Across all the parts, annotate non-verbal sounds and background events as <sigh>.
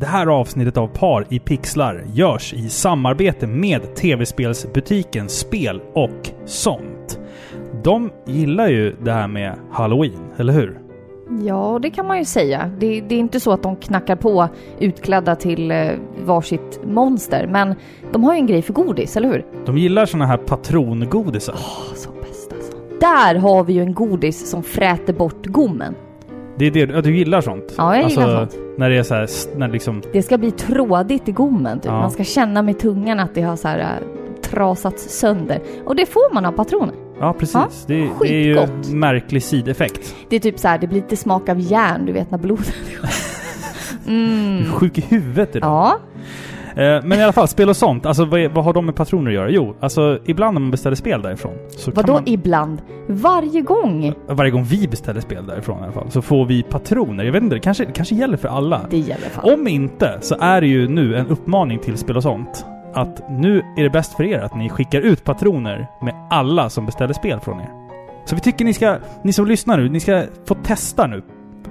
Det här avsnittet av Par i pixlar görs i samarbete med tv-spelsbutiken Spel och sånt. De gillar ju det här med Halloween, eller hur? Ja, det kan man ju säga. Det, det är inte så att de knackar på utklädda till eh, varsitt monster, men de har ju en grej för godis, eller hur? De gillar såna här patrongodisar. Åh, så bäst alltså. Där har vi ju en godis som fräter bort gommen. Det är det, ja, du gillar sånt? Ja, jag gillar alltså, sånt. När det är så här, när liksom... Det ska bli trådigt i gommen, typ. Ja. Man ska känna med tungan att det har så här äh, trasats sönder. Och det får man av patroner. Ja, precis. Ja, det, det är ju en märklig sideffekt. Det är typ så här, det blir lite smak av järn, du vet när blodet... <laughs> Du är mm. sjuk i huvudet idag. Ja, men i alla fall, spel och sånt. Alltså vad, är, vad har de med patroner att göra? Jo, alltså ibland när man beställer spel därifrån. Så vadå man, ibland? Varje gång? Varje gång vi beställer spel därifrån i alla fall, så får vi patroner. Jag vet inte, det kanske, det kanske gäller för alla. Det gäller fan. Om inte, så är det ju nu en uppmaning till spel och sånt. Att nu är det bäst för er att ni skickar ut patroner med alla som beställer spel från er. Så vi tycker ni ska, ni som lyssnar nu, ni ska få testa nu.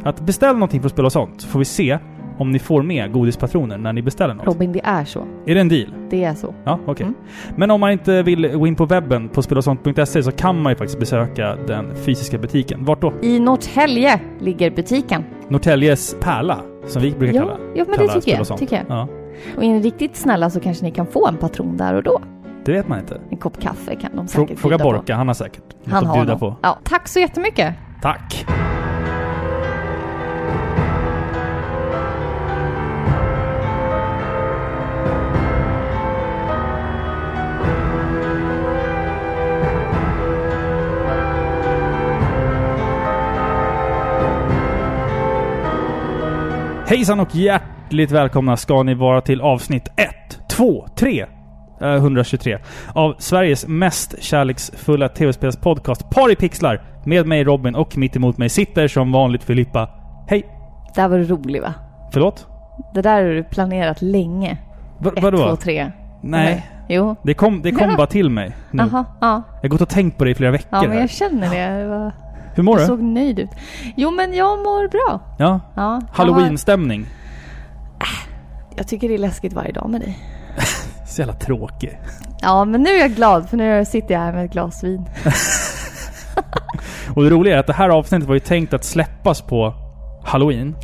Att beställa någonting från spel och sånt, så får vi se om ni får med godispatroner när ni beställer något. Robin, det är så. Är det en deal? Det är så. Ja, okej. Mm. Men om man inte vill gå in på webben på spelosont.se så kan man ju faktiskt besöka den fysiska butiken. Vart då? I Norrtälje ligger butiken. Norrtäljes pärla, som vi brukar Ja, kalla ja men kalla det tycker jag, tycker jag. Ja, Och är ni riktigt snälla så kanske ni kan få en patron där och då. det vet man inte. En kopp kaffe kan de säkert Fråga Borka, han har säkert på. något Han att har bjuda något. på. Ja, tack så jättemycket. Tack! Hejsan och hjärtligt välkomna ska ni vara till avsnitt 1, 2, 3, eh, 123 av Sveriges mest kärleksfulla tv-spelspodcast Par i pixlar med mig Robin och mitt emot mig sitter som vanligt Filippa. Hej! Det här var roligt va? Förlåt? Det där har du planerat länge. Va, Ett, vadå? två, tre. Nej, Jo. det kom, det kom <laughs> bara till mig nu. Jaha, ja. Jag har gått och tänkt på det i flera veckor Ja, men här. jag känner det. det var, Hur mår du du? såg nöjd ut. Jo, men jag mår bra. Ja? Ja, Halloween-stämning. Jag tycker det är läskigt varje dag med dig. <laughs> Så jävla tråkig. Ja, men nu är jag glad för nu sitter jag här med ett glas vin. <laughs> Och det roliga är att det här avsnittet var ju tänkt att släppas på Halloween.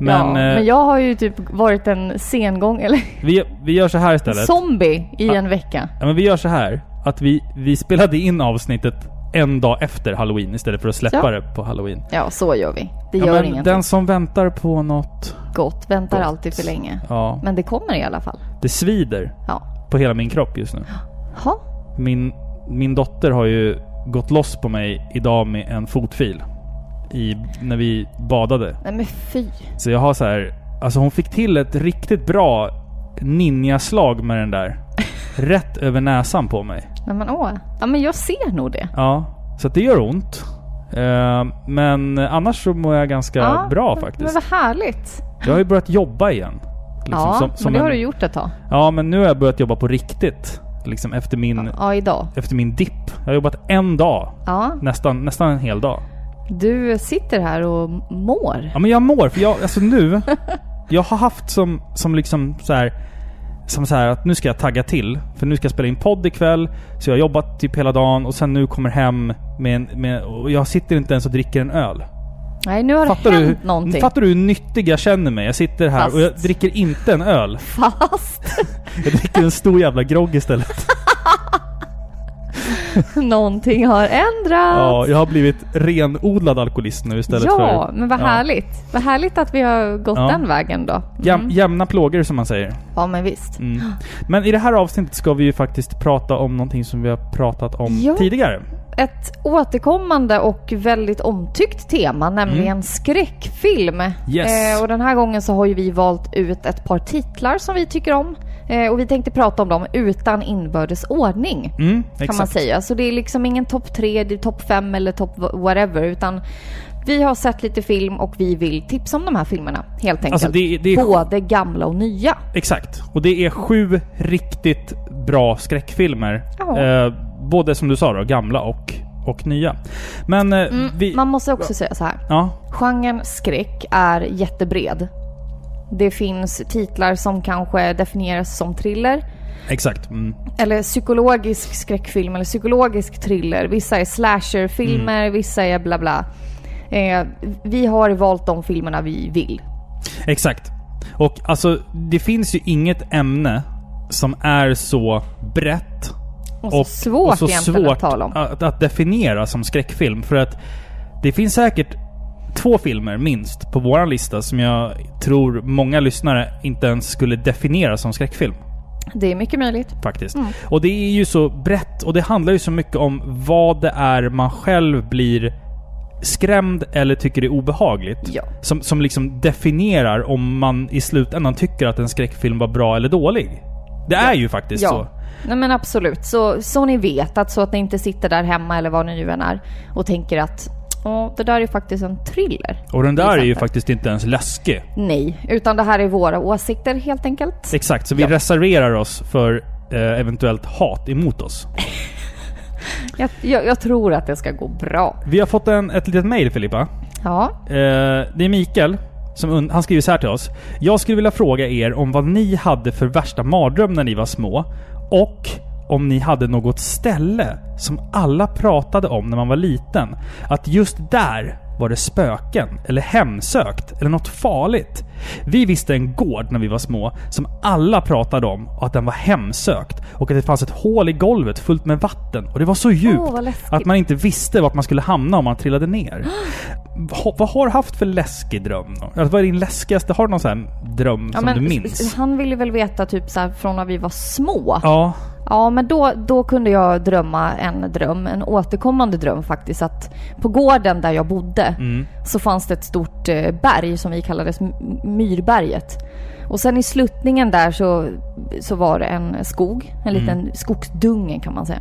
Men, ja, eh, men jag har ju typ varit en sengång, eller vi, vi gör så här istället. zombie i Ja. en vecka. Ja, men vi gör så här. Att vi, vi spelade in avsnittet en dag efter Halloween istället för att släppa Ja. det på Halloween. Ja, så gör vi. Det Ja, gör men ingenting. den som väntar på något... Gott, väntar Gott. alltid för länge. Ja, Men det kommer i alla fall. det svider Ja. på hela min kropp just nu. Ha. Min, min dotter har ju gått loss på mig idag med en fotfil. I, när vi badade. Nej men fy. Så jag har så här, alltså hon fick till ett riktigt bra ninjaslag med den där. <laughs> Rätt över näsan på mig. Nej men åh. Ja men jag ser nog det. Ja, så det gör ont. Eh, men annars så mår jag ganska ja, bra Men faktiskt. vad härligt. Jag har ju börjat jobba igen. Liksom, ja, som- men som det en- har du gjort ett tag. Ja, men nu har jag börjat jobba på riktigt. Liksom efter min, Ja, idag. efter min dipp. Jag har jobbat en dag. Ja. Nästan, nästan en hel dag. Du sitter här och mår. Ja men jag mår, för jag, alltså nu... <laughs> jag har haft som, som liksom så här Som så här att nu ska jag tagga till. För nu ska jag spela in podd ikväll. Så jag har jobbat typ hela dagen och sen nu kommer hem med en... Med, och jag sitter inte ens och dricker en öl. Nej, nu har Fattar det du, hänt någonting. fattar du hur nyttig jag känner mig? Jag sitter här Fast- och jag dricker inte en öl. Fast <laughs> Jag dricker en stor jävla grogg istället. <laughs> <laughs> någonting har ändrats. Ja, jag har blivit renodlad alkoholist nu istället för... ja, men vad ja. härligt. Vad härligt att vi har gått Ja. den vägen då. Mm. jämna plågor som man säger. Ja, men visst. Mm. Men i det här avsnittet ska vi ju faktiskt prata om någonting som vi har pratat om Ja. tidigare. Ett återkommande och väldigt omtyckt tema, nämligen skräckfilm. Mm. Yes. Eh, och den här gången så har ju vi valt ut ett par titlar som vi tycker om. Eh, och vi tänkte prata om dem utan inbördes ordning. Mm, Kan exakt. man säga. Så det är liksom ingen topp tre, det är topp fem eller topp whatever. Utan vi har sett lite film och vi vill tipsa om de här filmerna. Helt enkelt. Alltså, det- det är- Både gamla och nya. Exakt. Och det är sju riktigt bra skräckfilmer. Eh, både som du sa då, gamla och, och nya. Men eh, Mm, vi... Man måste också säga så här. Ja, Genren skräck är jättebred. Det finns titlar som kanske definieras som thriller. Exakt. Mm. Eller psykologisk skräckfilm eller psykologisk thriller. Vissa är slasherfilmer, Mm. vissa är bla bla. Eh, vi har valt de filmerna vi vill. Exakt. Och alltså, det finns ju inget ämne som är så brett Och så svårt och så svårt. Att, att definiera som skräckfilm. För att det finns säkert två filmer minst på våran lista som jag tror många lyssnare inte ens skulle definiera som skräckfilm. Det är mycket möjligt. Faktiskt. Mm. Och det är ju så brett och det handlar ju så mycket om vad det är man själv blir skrämd eller tycker är obehagligt. Ja. Som, som liksom definierar om man i slutändan tycker att en skräckfilm var bra eller dålig. Det är ju faktiskt Ja. så. Nej men absolut. Så, så ni vet att så att ni inte sitter där hemma eller var ni nu än är och tänker att Åh, det där är faktiskt en thriller. Och den där är ju faktiskt inte ens läskig. Nej, utan det här är våra åsikter helt enkelt. Exakt, så vi Ja. reserverar oss för eh, eventuellt hat emot oss. <laughs> Jag, jag, jag tror att det ska gå bra. Vi har fått en, ett litet mail Filippa. Ja, Eh, det är Mikael. Som han skriver så här till oss. Jag skulle vilja fråga er om vad ni hade för värsta mardröm när ni var små. Och om ni hade något ställe som alla pratade om när man var liten. Att just där var det spöken, eller hemsökt, eller något farligt. Vi visste en gård när vi var små som alla pratade om och att den var hemsökt. Och att det fanns ett hål i golvet fullt med vatten. Och det var så djupt läskigt. att man inte visste vart man skulle hamna om man trillade ner. Ha, vad har du haft för läskig dröm då? Alltså, vad är din läskigaste? Har du någon sån dröm ja som men du minns? han ville väl veta typ så från när vi var små. Ja. Ja, men då, då kunde jag drömma en dröm, en återkommande dröm faktiskt. Att på gården där jag bodde Mm. Så fanns det ett stort eh, berg som vi kallade Myrberget. Och sen i sluttningen där så, så var det en skog, en liten skogsdunge kan man säga.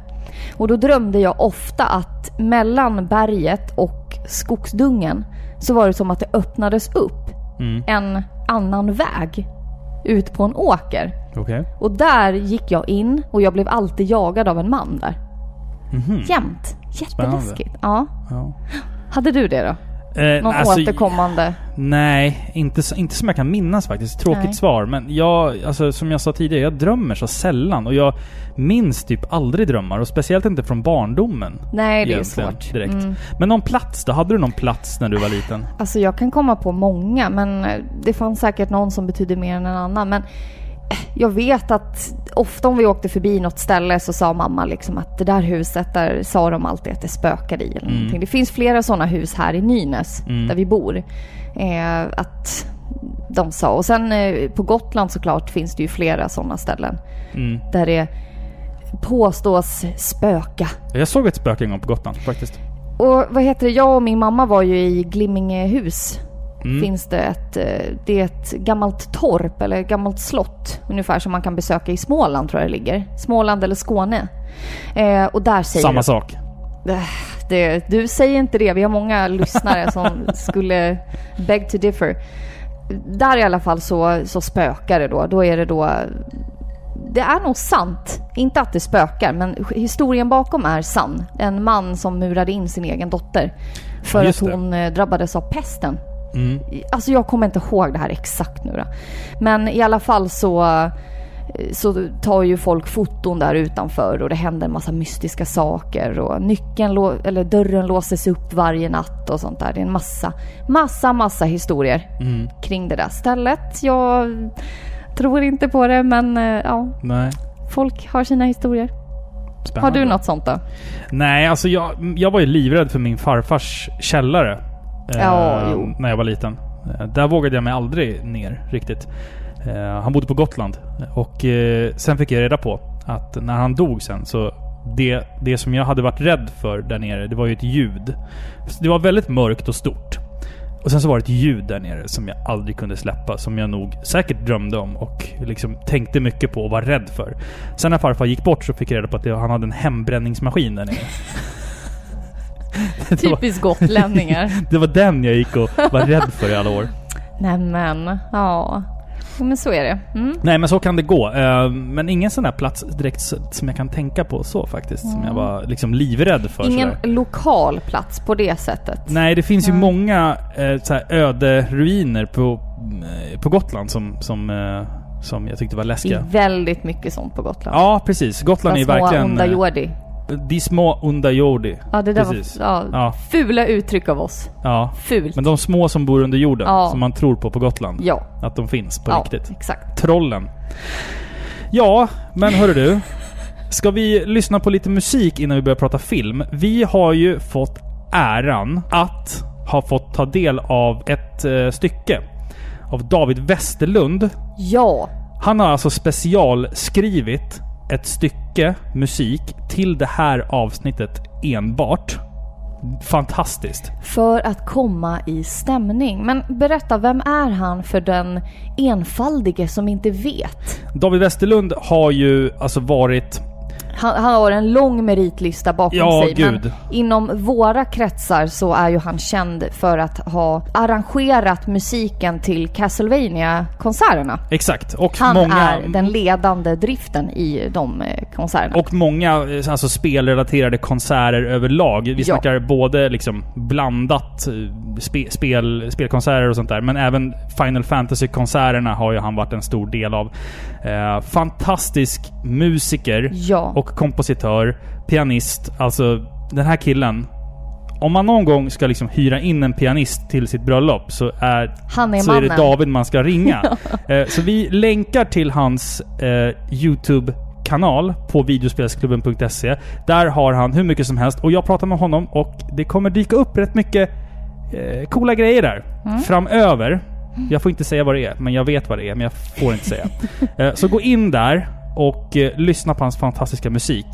Och då drömde jag ofta att mellan berget och skogsdungen så var det som att det öppnades upp Mm. en annan väg ut på en åker. Okej. Och där gick jag in och jag blev alltid jagad av en man där. Mhm. Jämt. Jätteläskigt. Ja. Ja. Hade du det då? Eh, Någon alltså, återkommande? Nej, inte, inte som jag kan minnas faktiskt. Tråkigt Nej. svar. Men jag, alltså, som jag sa tidigare, jag drömmer så sällan. Och jag minns typ aldrig drömmar. Och speciellt inte från barndomen. Nej, det är svårt. Direkt. Mm. Men någon plats då? Hade du någon plats när du var liten? Alltså jag kan komma på många, men det fanns säkert någon som betydde mer än en annan. Men jag vet att ofta om vi åkte förbi något ställe så sa mamma liksom att det där huset, där sa de alltid att det spökade i eller Mm. någonting. Det finns flera sådana hus här i Nynäs, Mm. där vi bor. Eh, att de sa. Och sen eh, på Gotland såklart finns det ju flera sådana ställen. Mm. Där det påstås spöka. Jag såg ett spöke en gång på Gotland faktiskt. Och vad heter det, jag och min mamma var ju i Glimmingehus. Mm. Finns det ett, eh, det är ett gammalt torp eller gammalt slott. Ungefär som man kan besöka i Småland tror jag det ligger. Småland eller Skåne. Eh, och där säger Samma sak. det, du säger inte det, vi har många lyssnare som skulle beg to differ. Där i alla fall så, så spökar det då. Då är det då... Det är nog sant. Inte att det spökar, men historien bakom är sann. En man som murade in sin egen dotter. För Ja, att just det. hon eh, drabbades av pesten. Mm. Alltså jag kommer inte ihåg det här exakt nu då. Men i alla fall så, så tar ju folk foton där utanför och det händer en massa mystiska saker och nyckeln, eller dörren låses upp varje natt och sånt där. Det är en massa, massa, massa historier Mm. kring det där stället. Jag tror inte på det men eh, ja, Nej. folk har sina historier. Spännande. Har du något sånt då? Nej, alltså jag, jag var ju livrädd för min farfars källare. Eh, Ja, jo. När jag var liten. Eh, där vågade jag mig aldrig ner riktigt. Eh, han bodde på Gotland. Och eh, sen fick jag reda på att när han dog sen så det, det som jag hade varit rädd för där nere, det var ju ett ljud. Det var väldigt mörkt och stort. Och sen så var det ett ljud där nere som jag aldrig kunde släppa. Som jag nog säkert drömde om och liksom tänkte mycket på och var rädd för. Sen när farfar gick bort så fick jag reda på att det, han hade en hembränningsmaskin där nere. <laughs> det, <laughs> Typiskt gotlänningar. <laughs> det var den jag gick och var rädd för i alla år. Nämen, ja. men så är det. Mm. Nej, men så kan det gå. Eh, Men ingen sån där plats direkt som jag kan tänka på så faktiskt. Som jag var liksom livrädd för. Ingen sådär. lokal plats på det sättet. Nej, det finns ju Nej. många eh, så här öde ruiner på, eh, på Gotland som, som, som jag tyckte var Det läskiga. är väldigt mycket sånt på Gotland. Ja, precis. Gotland är ju små verkligen... onda jordi. De små onda jordi. Ja, det där precis. var ja, Ja. fula uttryck av oss. Ja. Fult. Men de små som bor under jorden, Ja. som man tror på på Gotland. Ja, Att de finns på ja riktigt. exakt. Trollen. Ja, men hörru du. Ska vi lyssna på lite musik innan vi börjar prata film? Vi har ju fått äran att ha fått ta del av ett eh, stycke av David Westerlund. Ja, Han har alltså specialskrivit ett stycke musik till det här avsnittet enbart. Fantastiskt. för att komma i stämning. Men berätta, vem är han för den enfaldige som inte vet? David Westerlund har ju alltså varit... Han, han har en lång meritlista bakom Ja, sig. gud. Men inom våra kretsar så är ju han känd för att ha arrangerat musiken till Castlevania-konserterna. Exakt. Och Han många... är den ledande driften i de eh, konserterna. Och många eh, alltså spelrelaterade konserter överlag. Vi Ja. snackar både liksom blandat eh, spe, spel, spelkonserter och sånt där. Men även Final Fantasy-konserterna har ju han varit en stor del av. Eh, fantastisk musiker ja. och kompositör, pianist. Alltså den här killen. Om man någon gång ska liksom hyra in en pianist till sitt bröllop så är, han är så är det David man ska ringa. <laughs> Eh, så vi länkar till hans eh, YouTube-kanal på videospelsklubben.se. Där har han hur mycket som helst och jag pratar med honom och det kommer dyka upp rätt mycket eh, coola grejer där. Mm. Framöver. Jag får inte säga vad det är, men jag vet vad det är, men jag får inte säga. <laughs> Eh, så gå in där och eh, lyssna på hans fantastiska musik.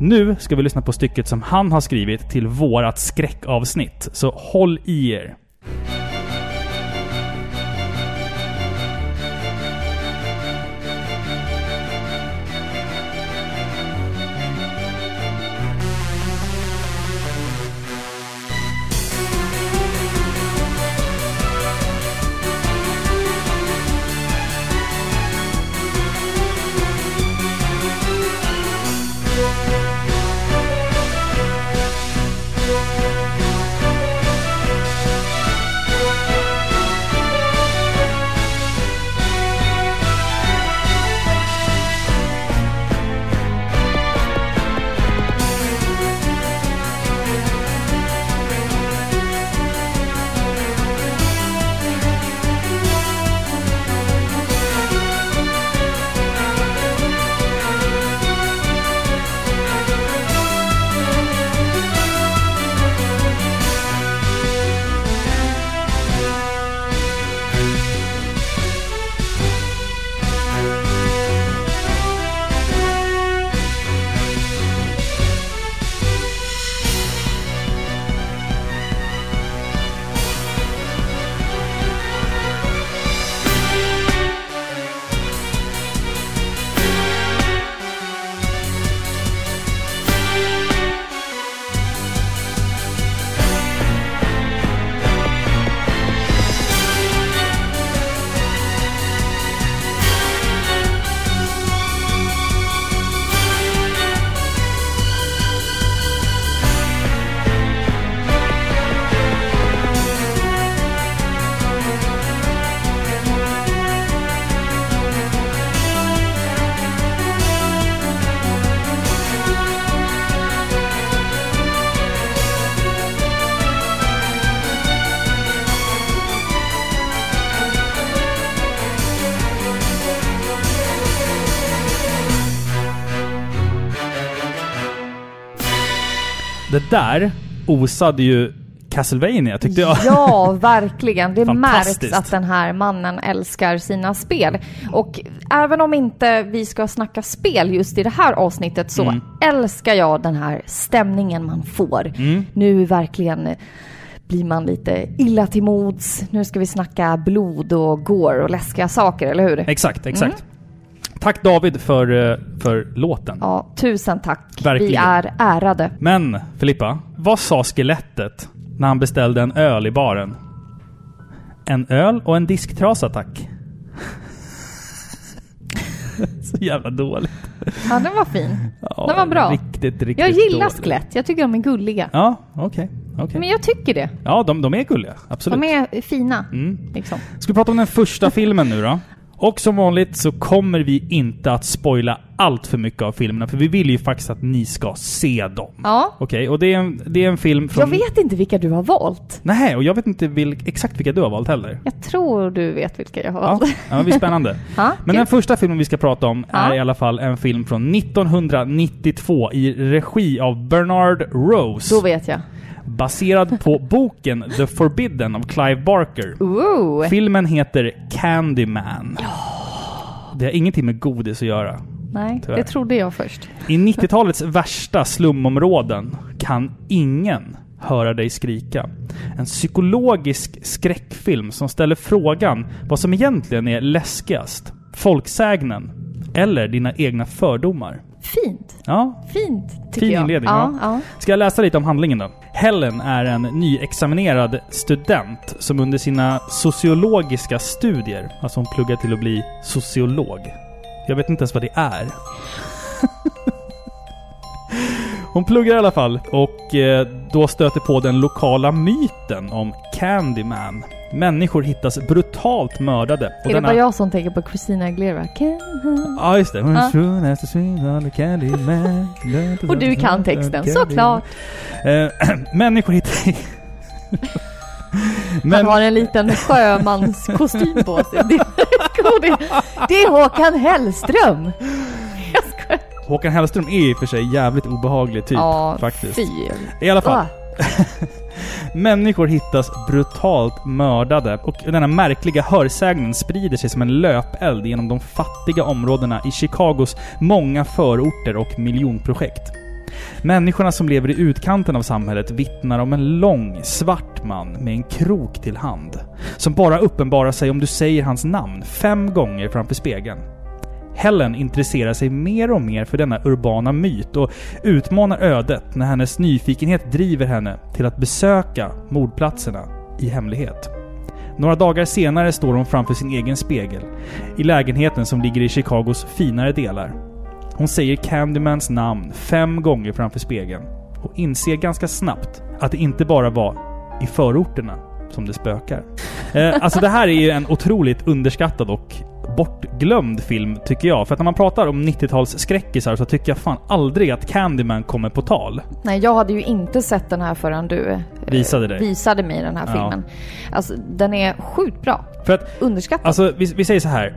Nu ska vi lyssna på stycket som han har skrivit till vårat skräckavsnitt. Så håll i er. Där osade ju Castlevania tyckte jag. Ja, verkligen. Det <laughs> märks att den här mannen älskar sina spel. Och även om inte vi ska snacka spel just i det här avsnittet så Mm. älskar jag den här stämningen man får. Mm. Nu verkligen blir man lite illa till mods. Nu ska vi snacka blod och gore och läskiga saker, eller hur? Exakt, exakt. Tack David för, eh, för låten. Ja, tusen tack. Verkligen. Vi är ärade. Men Filippa, vad sa skelettet när han beställde en öl i baren? En öl och en disktrasa tack. <laughs> Så jävla dåligt. Ja, den var fin. Ja, Den var bra. Riktigt, riktigt Jag gillar dåligt. skelett. Jag tycker de är gulliga. Ja, okej. okej. Men jag tycker det. Ja, de, de är gulliga. Absolut. De är fina. Mm. Liksom. Ska vi prata om den första filmen nu då? Och som vanligt så kommer vi inte att spoila allt för mycket av filmerna, för vi vill ju faktiskt att ni ska se dem. Ja. Okej, och det är, en, det är en film från... Jag vet inte vilka du har valt. Nej, och jag vet inte vil, exakt vilka du har valt heller. Jag tror du vet vilka jag har Ja, valt. ja det blir spännande. <laughs> Ja, Men den första filmen vi ska prata om är Ja. i alla fall en film från 1992 i regi av Bernard Rose. Då vet jag. Baserad på boken The Forbidden av Clive Barker. Ooh. Filmen heter Candyman. Det har ingenting med godis att göra. Nej, Tyvärr. det trodde jag först. I 90-talets värsta slumområden kan ingen höra dig skrika. En psykologisk skräckfilm som ställer frågan vad som egentligen är läskigast. Folksägnen eller dina egna fördomar. Fint. Ja, Fint, tycker Fin jag. inledning, ja. ja. ja. Ska jag läsa lite om handlingen då? Helen är en nyexaminerad student som under sina sociologiska studier, alltså hon pluggar till att bli sociolog. Jag vet inte ens vad det är. <laughs> Hon pluggar i alla fall och eh, då stöter på den lokala myten om Candyman. Människor hittas brutalt mördade. Och Är det denna- bara jag som tänker på Christina Aguilera? Ja, just det. Ja. Och <laughs> Och du kan texten, såklart. Eh, <clears throat> människor hittar... <laughs> Han Men, har en liten sjömanskostym på sig. Det är, det är Håkan Hellström! Jag skojar. Håkan Hellström är i och för sig jävligt obehaglig typ, ja, faktiskt. fy. I alla fall, Ah, <laughs> människor hittas brutalt mördade och denna märkliga hörsägnen sprider sig som en löpeld genom de fattiga områdena i Chicagos många förorter och miljonprojekt. Människorna som lever i utkanten av samhället vittnar om en lång, svart man med en krok till hand. Som bara uppenbarar sig om du säger hans namn fem gånger framför spegeln. Helen intresserar sig mer och mer för denna urbana myt och utmanar ödet när hennes nyfikenhet driver henne till att besöka mordplatserna i hemlighet. Några dagar senare står hon framför sin egen spegel i lägenheten som ligger i Chicagos finare delar. Hon säger Candymans namn fem gånger framför spegeln och inser ganska snabbt att det inte bara var i förorterna som det spökar. Eh, alltså det här är ju en otroligt underskattad och bortglömd film, tycker jag. För att när man pratar om 90-tals skräckisar så tycker jag fan aldrig att Candyman kommer på tal. Nej, jag hade ju inte sett den här förrän du eh, Visade dig. visade mig den här Ja. filmen. Alltså, den är sjukt bra. För att Underskattad. Alltså, vi, vi säger så här.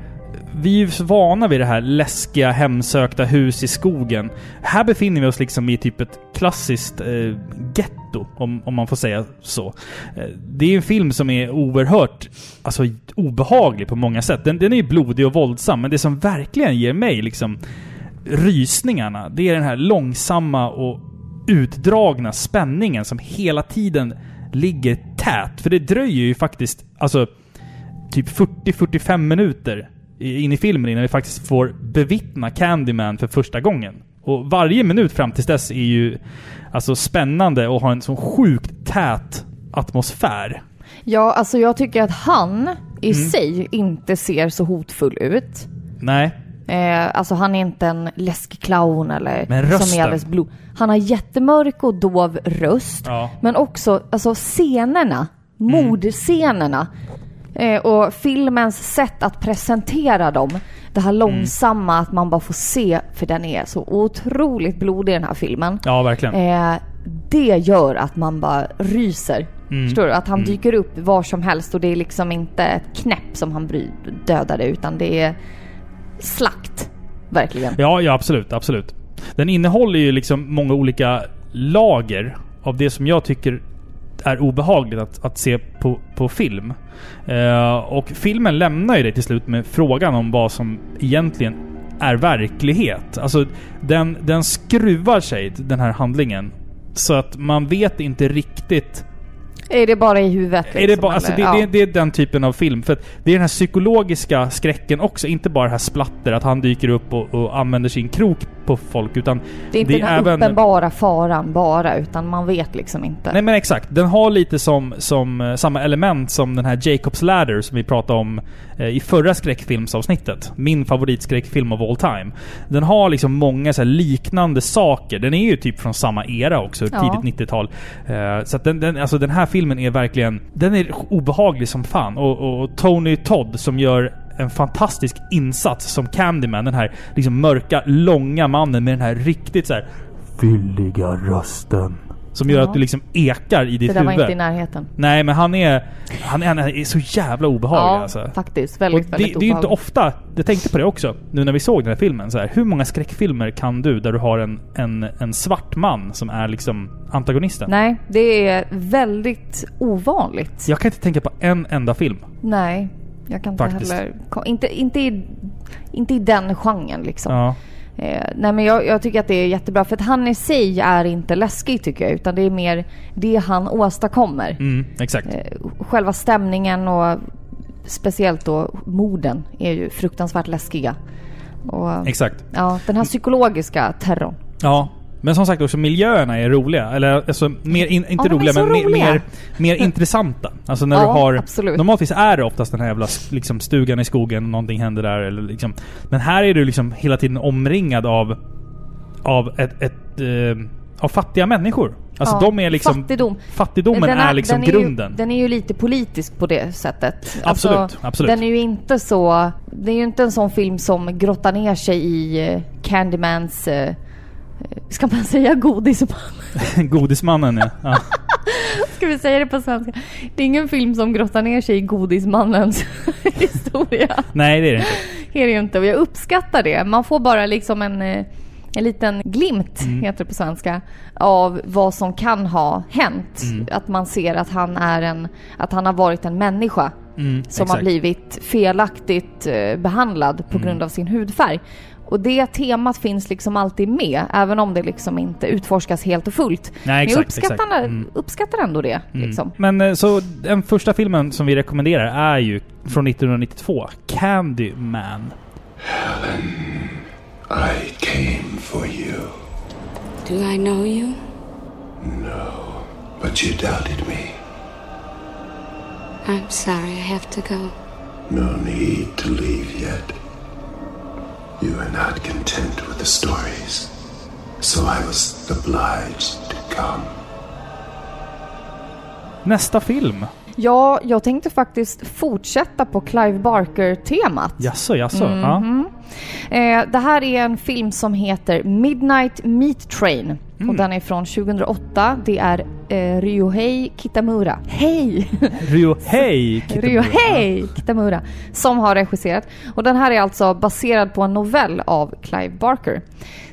Vi är ju så vana vid det här läskiga, hemsökta hus i skogen. Här befinner vi oss liksom i typ ett klassiskt eh, getto, om, om man får säga så. Eh, det är en film som är oerhört alltså, obehaglig på många sätt. Den, den är ju blodig och våldsam, men det som verkligen ger mig liksom rysningarna, det är den här långsamma och utdragna spänningen som hela tiden ligger tät. För det dröjer ju faktiskt, alltså typ 40-45 minuter in i filmen innan vi faktiskt får bevittna Candyman för första gången. Och varje minut fram tills dess är ju alltså spännande och har en sån sjukt tät atmosfär. Ja, alltså jag tycker att han i Mm. sig inte ser så hotfull ut. Nej. Eh, alltså han är inte en läskig clown eller Men som är alldeles blod. Han har jättemörk och dov röst. Ja. Men också alltså scenerna, Mm. Eh, och filmens sätt att presentera dem. Det här långsamma att man bara får se, för den är så otroligt blodig den här filmen. Ja, verkligen. Eh, det gör att man bara ryser. Mm. Förstår du? Att han dyker upp var som helst och det är liksom inte ett knäpp som han dödade utan det är slakt. Verkligen. Ja, ja absolut, absolut. Den innehåller ju liksom många olika lager av det som jag tycker är obehagligt att, att se på, på film. Eh, och filmen lämnar ju dig till slut med frågan om vad som egentligen är verklighet. Alltså, den, den skruvar sig, den här handlingen. Så att man vet inte riktigt Är det bara i huvudet? är det, liksom, bara, alltså det, eller? det, Ja. det är den typen av film. För det är den här psykologiska skräcken också. Inte bara det här splatter, att han dyker upp och, och använder sin krok på folk utan Det är inte det den här även- uppenbara faran bara, utan man vet liksom inte. Nej men exakt. Den har lite som, som eh, samma element som den här Jacob's Ladder som vi pratade om eh, i förra skräckfilmsavsnittet. Min favoritskräckfilm of all time. Den har liksom många så liknande saker. Den är ju typ från samma era också, Ja. tidigt 90-tal. Eh, så att den, den, alltså den här filmen är verkligen... Den är obehaglig som fan. Och, och Tony Todd som gör en fantastisk insats som Candyman. Den här liksom mörka, långa mannen med den här riktigt så här fylliga rösten. Som gör Ja. att du liksom ekar i ditt det där var huvud. inte i närheten. Nej, men han är, han är, han är så jävla obehaglig ja, alltså. faktiskt. Och Väldigt, det, väldigt det är ju inte ofta, jag tänkte på det också, nu när vi såg den här filmen. Så här, hur många skräckfilmer kan du där du har en, en, en svart man som är liksom antagonisten? Nej, det är väldigt ovanligt. Jag kan inte tänka på en enda film. Nej, jag kan inte Faktiskt. heller... Inte, inte, i, inte i den genren liksom. Ja. Eh, nej men jag, jag tycker att det är jättebra för att han i sig är inte läskig tycker jag utan det är mer det han åstadkommer. Mm, exakt. Eh, själva stämningen och speciellt då morden är ju fruktansvärt läskiga. Och, Exakt. ja, den här psykologiska terrorn. Ja. Men som sagt också miljöerna är roliga. Eller alltså, mer in, inte Ja, är roliga men mer, roliga. mer, mer <laughs> intressanta. Alltså när Ja, du har... absolut. Normalvis är det oftast den här jävla liksom, stugan i skogen, någonting händer där eller liksom... Men här är du liksom hela tiden omringad av... Av ett... ett eh, av fattiga människor. Alltså Ja, de är liksom... fattigdom. Fattigdomen Den är, liksom den är grunden. Ju, den är ju lite politisk på det sättet. Absolut, absolut. Den är ju inte så... Det är ju inte en sån film som grottar ner sig i eh, Candymans... eh, Ska man säga godisman? <laughs> Godismannen ja. ja. <laughs> Ska vi säga det på svenska? Det är ingen film som grottar ner sig i godismannens <laughs> historia. Nej det är det inte. Det är det inte och jag uppskattar det. Man får bara liksom en, eh, en liten glimt, Mm. heter det på svenska, av vad som kan ha hänt. Mm. Att man ser att han är en, att han har varit en människa Mm, som har exakt. blivit felaktigt eh, behandlad på Mm. grund av sin hudfärg. Och det temat finns liksom alltid med, även om det liksom inte utforskas helt och fullt. Nej Men jag exakt, uppskattar, exakt. Mm. uppskattar ändå det. Mm. Liksom. Men eh, så den första filmen som vi rekommenderar är ju från 1992. Candyman. I came for you, Do I know you? but you doubted me. I'm sorry, I have to go. No need to leave yet. You are not content with the stories, so I was obliged to come. Nästa film. Ja, jag tänkte faktiskt fortsätta på Clive Barker-temat. Jaså, jaså? Ja. Mhm. Eh, det här är en film som heter Midnight Meat Train. Mm. Och den är från 2008. Det är eh, Ryohei Kitamura. Hej! Ryo Hej! <laughs> Kitamura. Ryohei Kitamura. Som har regisserat. Och den här är alltså baserad på en novell av Clive Barker.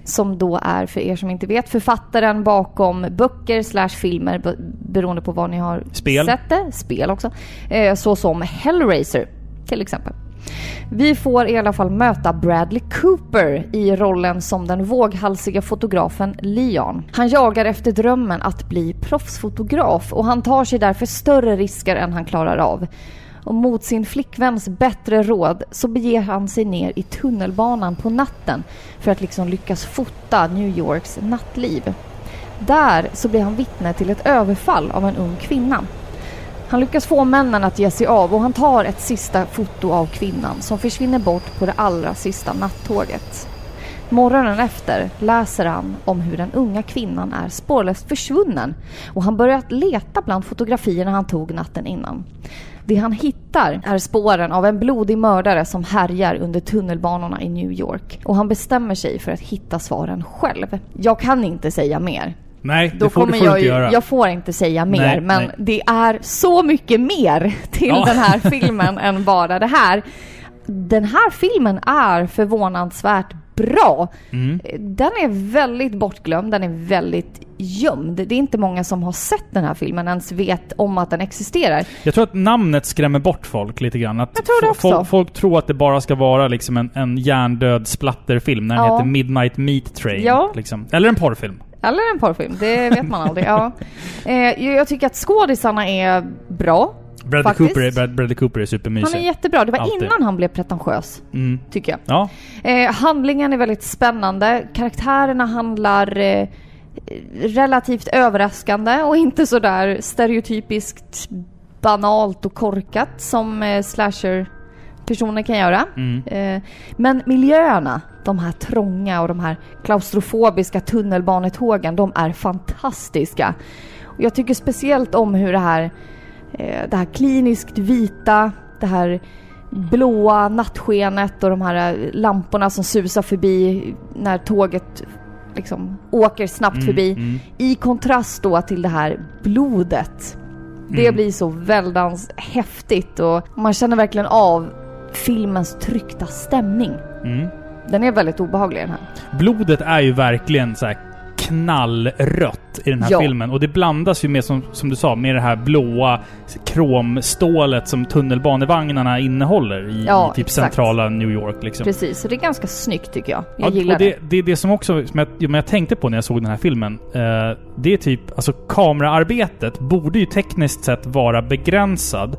Som då är, för er som inte vet, författaren bakom böcker slash filmer be- beroende på vad ni har Spel. sett det. Spel också. Eh, så som Hellraiser till exempel. Vi får i alla fall möta Bradley Cooper i rollen som den våghalsiga fotografen Leon. Han jagar efter drömmen att bli proffsfotograf och han tar sig därför större risker än han klarar av. Och mot sin flickväns bättre råd så beger han sig ner i tunnelbanan på natten för att liksom lyckas fota New Yorks nattliv. Där så blir han vittne till ett överfall av en ung kvinna. Han lyckas få männen att ge sig av och han tar ett sista foto av kvinnan som försvinner bort på det allra sista nattåget. Morgonen efter läser han om hur den unga kvinnan är spårlöst försvunnen och han börjar leta bland fotografierna han tog natten innan. Det han hittar är spåren av en blodig mördare som härjar under tunnelbanorna i New York och han bestämmer sig för att hitta svaren själv. Jag kan inte säga mer. Nej, Då det får, det kommer får du jag inte ju, göra. jag får inte säga mer, Nej, men nej. det är så mycket mer <laughs> till Ja. den här <laughs> filmen än bara det här. Den här filmen är förvånansvärt bra. Mm. Den är väldigt bortglömd, den är väldigt gömd. Det är inte många som har sett den här filmen ens vet om att den existerar. Jag tror att namnet skrämmer bort folk lite grann. Att Jag tror det också. Folk, folk tror att det bara ska vara liksom en, en hjärndöd splatterfilm när den Ja. heter Midnight Meat Train. Ja. Liksom. Eller en porrfilm. Eller en porrfilm, det vet man aldrig. Ja. <laughs> Eh, jag tycker att skådisarna är bra. Bradley. Cooper, Brad, Bradley Cooper är supermysig. Han är jättebra. Det var Alltid. innan han blev pretentiös, mm. tycker jag. Ja. Eh, handlingen är väldigt spännande. Karaktärerna handlar eh, relativt överraskande och inte sådär stereotypiskt banalt och korkat som eh, slasher-personer kan göra. Mm. Eh, men miljöerna, de här trånga och de här klaustrofobiska tunnelbanetågen, de är fantastiska. Och jag tycker speciellt om hur det här, eh, det här kliniskt vita, det här blåa nattskenet och de här eh, lamporna som susar förbi när tåget liksom åker snabbt Mm, förbi. mm. I kontrast då till det här blodet. Det Mm. blir så väldans häftigt och man känner verkligen av filmens tryckta stämning. Mm. Den är väldigt obehaglig den här. Blodet är ju verkligen så här knallrött i den här Ja. filmen. Och det blandas ju med, som, som du sa, med det här blåa kromstålet som tunnelbanevagnarna innehåller i, Ja, i typ exakt. centrala New York. Liksom. Precis, så det är ganska snyggt tycker jag. Jag Ja, gillar och det, det är det som också som jag, som jag tänkte på när jag såg den här filmen. Eh, det är typ, alltså kameraarbetet borde ju tekniskt sett vara begränsad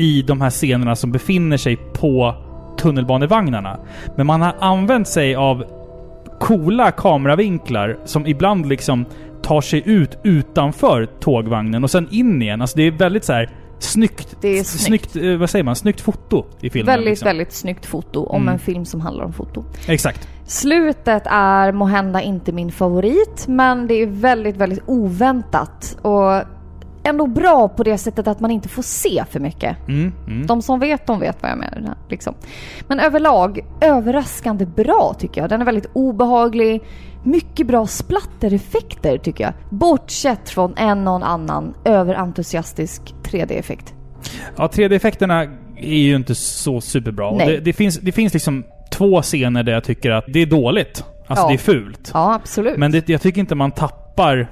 i de här scenerna som befinner sig på tunnelbanevagnarna. Men man har använt sig av coola kameravinklar som ibland liksom tar sig ut utanför tågvagnen och sen in igen. Alltså det är väldigt så här snyggt. Det är snyggt. eh, vad säger man? Snyggt foto i filmen. Väldigt, liksom. väldigt snyggt foto om Mm. en film som handlar om foto. Exakt. Slutet är måhända inte min favorit, men det är väldigt, väldigt oväntat och ändå bra på det sättet att man inte får se för mycket. Mm, mm. De som vet, de vet vad jag menar. Liksom. Men överlag, överraskande bra tycker jag. Den är väldigt obehaglig. Mycket bra splattereffekter tycker jag. Bortsett från en och annan överentusiastisk 3D-effekt. Ja, 3D-effekterna är ju inte så superbra. Nej. Det, det, finns, det finns liksom två scener där jag tycker att det är dåligt. Alltså Ja. det är fult. Ja, absolut. Men det, jag tycker inte man tappar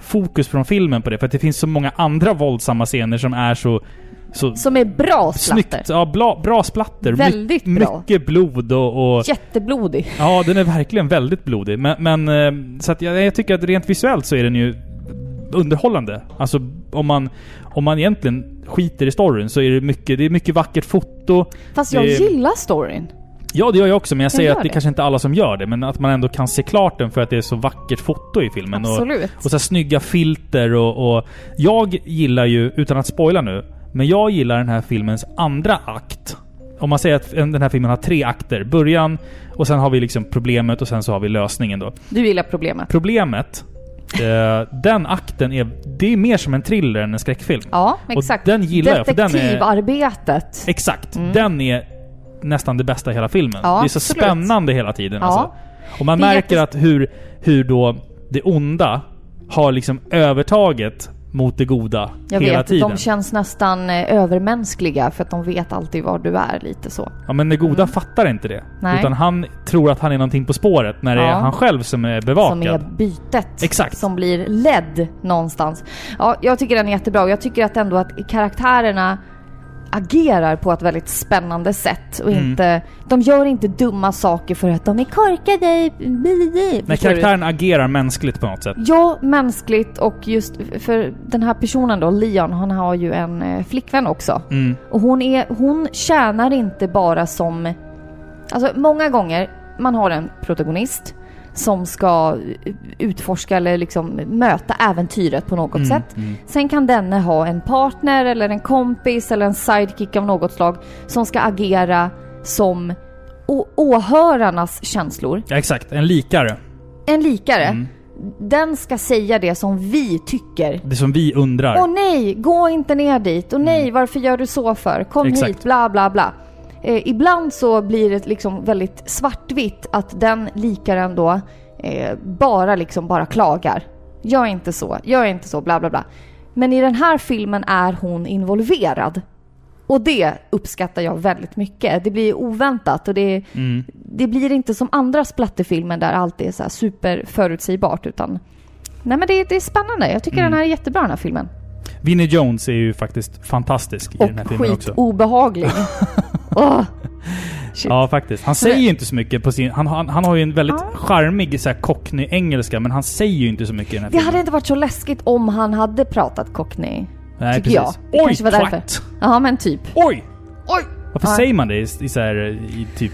fokus från filmen på det. För att det finns så många andra våldsamma scener som är så... så Som är bra splatter. snyggt. Ja, bra, bra splatter. Väldigt My, bra. Mycket blod och... och Jätteblodig. ja, den är verkligen väldigt blodig. Men, men eh, så att jag, jag tycker att rent visuellt så är den ju underhållande. Alltså om man, om man egentligen skiter i storyn så är det mycket, det är mycket vackert foto. Fast jag Det- gillar storyn. Ja, det gör jag också, men jag säger att det det. kanske inte är alla som gör det. Men att man ändå kan se klart den för att det är så vackert foto i filmen. Och, Absolut. och så här snygga filter och, och... Jag gillar ju, utan att spoila nu, men jag gillar den här filmens andra akt. Om man säger att den här filmen har tre akter. Början, och sen har vi liksom problemet och sen så har vi lösningen då. Du gillar problemet. Problemet, eh, den akten är... Det är mer som en thriller än en skräckfilm. Ja, exakt. den gillar jag, Detektivarbetet. Exakt. Den är nästan det bästa i hela filmen. Ja, det är så absolut. spännande hela tiden Ja. alltså. Och man märker jättes- att hur, hur då det onda har liksom övertaget mot det goda Jag hela vet, tiden. de känns nästan eh, övermänskliga för att de vet alltid var du är lite så. Ja men det goda fattar inte det. Mm. Nej. Utan han tror att han är någonting på spåret när det är Ja. han själv som är bevakad. Som är bytet. Exakt. Som blir ledd någonstans. Ja, jag tycker den är jättebra och jag tycker att ändå att karaktärerna agerar på ett väldigt spännande sätt och Mm. inte... De gör inte dumma saker för att de är korkade. Du? karaktären agerar mänskligt på något sätt. Ja, mänskligt och just för den här personen då, Leon, han har ju en eh, flickvän också. Mm. Och hon, är, hon tjänar inte bara som... Alltså många gånger, man har en protagonist som ska utforska eller liksom möta äventyret på något Mm, sätt. mm. Sen kan denne ha en partner eller en kompis eller en sidekick av något slag som ska agera som åhörarnas känslor. Ja, exakt. En likare. En likare. Mm. Den ska säga det som vi tycker. Det som vi undrar. Åh nej, gå inte ner dit. Och nej, varför gör du så för? Kom Mm. Exakt. hit, bla bla bla. Eh, ibland så blir det liksom väldigt svartvitt att den likaren då eh, bara liksom bara klagar. Gör inte så, gör inte så, bla bla bla. Men i den här filmen är hon involverad. Och det uppskattar jag väldigt mycket. Det blir oväntat och det, Mm. det blir inte som andra splatterfilmer där allt är så här super förutsägbart utan Nej men det, det är spännande. Jag tycker Mm. den här är jättebra den här filmen. Vinnie Jones är ju faktiskt fantastisk i Och den här filmen också. skitobehaglig. <laughs> Åh! <laughs> Shit. Ja, faktiskt. Han säger ju inte så mycket på sin... Han, han, han har ju en väldigt Ja. charmig så här, cockney-engelska, men han säger ju inte så mycket i den här Det filmen. hade inte varit så läskigt om han hade pratat cockney. Nej, tycker jag. Det Oj, kanske var därför. twat! Ja, men typ. Oj! Oj! Varför Ja. säger man det i, i så här, i typ...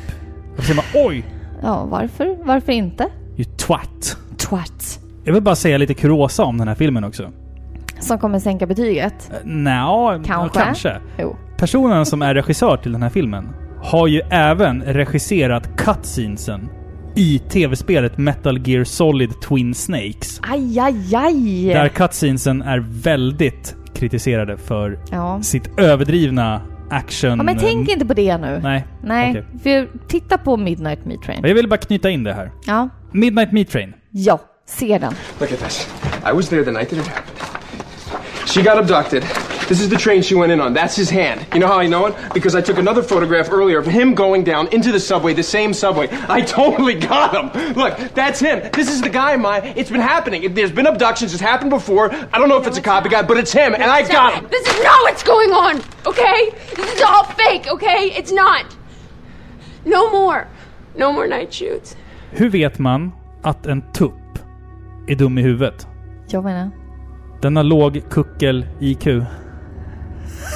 Varför säger man oj? Ja, varför? Varför inte? You twat. Twat. Jag vill bara säga lite kuriosa om den här filmen också. Som kommer sänka betyget. Eh, Nja, Kanske. Kanske. Jo. Personen som är regissör till den här filmen har ju även regisserat cutscenesen i tv-spelet Metal Gear Solid Twin Snakes. Aj, aj, aj! Där cutscenesen är väldigt kritiserade för Ja. sitt överdrivna action... ja, men tänk inte på det nu. Nej. Nej, okej. för titta på Midnight Meat Train. Jag vill bara knyta in det här. Ja. Midnight Meat Train. Ja, se den. Look at this. I was there the night that it happened. She got abducted. This is the train she went in on. That's his hand. You know how I know it? Because I took another photograph earlier of him going down into the subway, the same subway. I <laughs> totally got him. Look, that's him. This is the guy, my. It's been happening. It- There's been abductions. It's happened before. I don't know if it's a copycat, but it's him, and I got him. This is not what's going on, okay? This is all fake, okay? It's not. No more. No more night shoots. Hur vet man att en tupp är dum i huvudet? Jag menar. Den har låg kuckel-IQ. <laughs>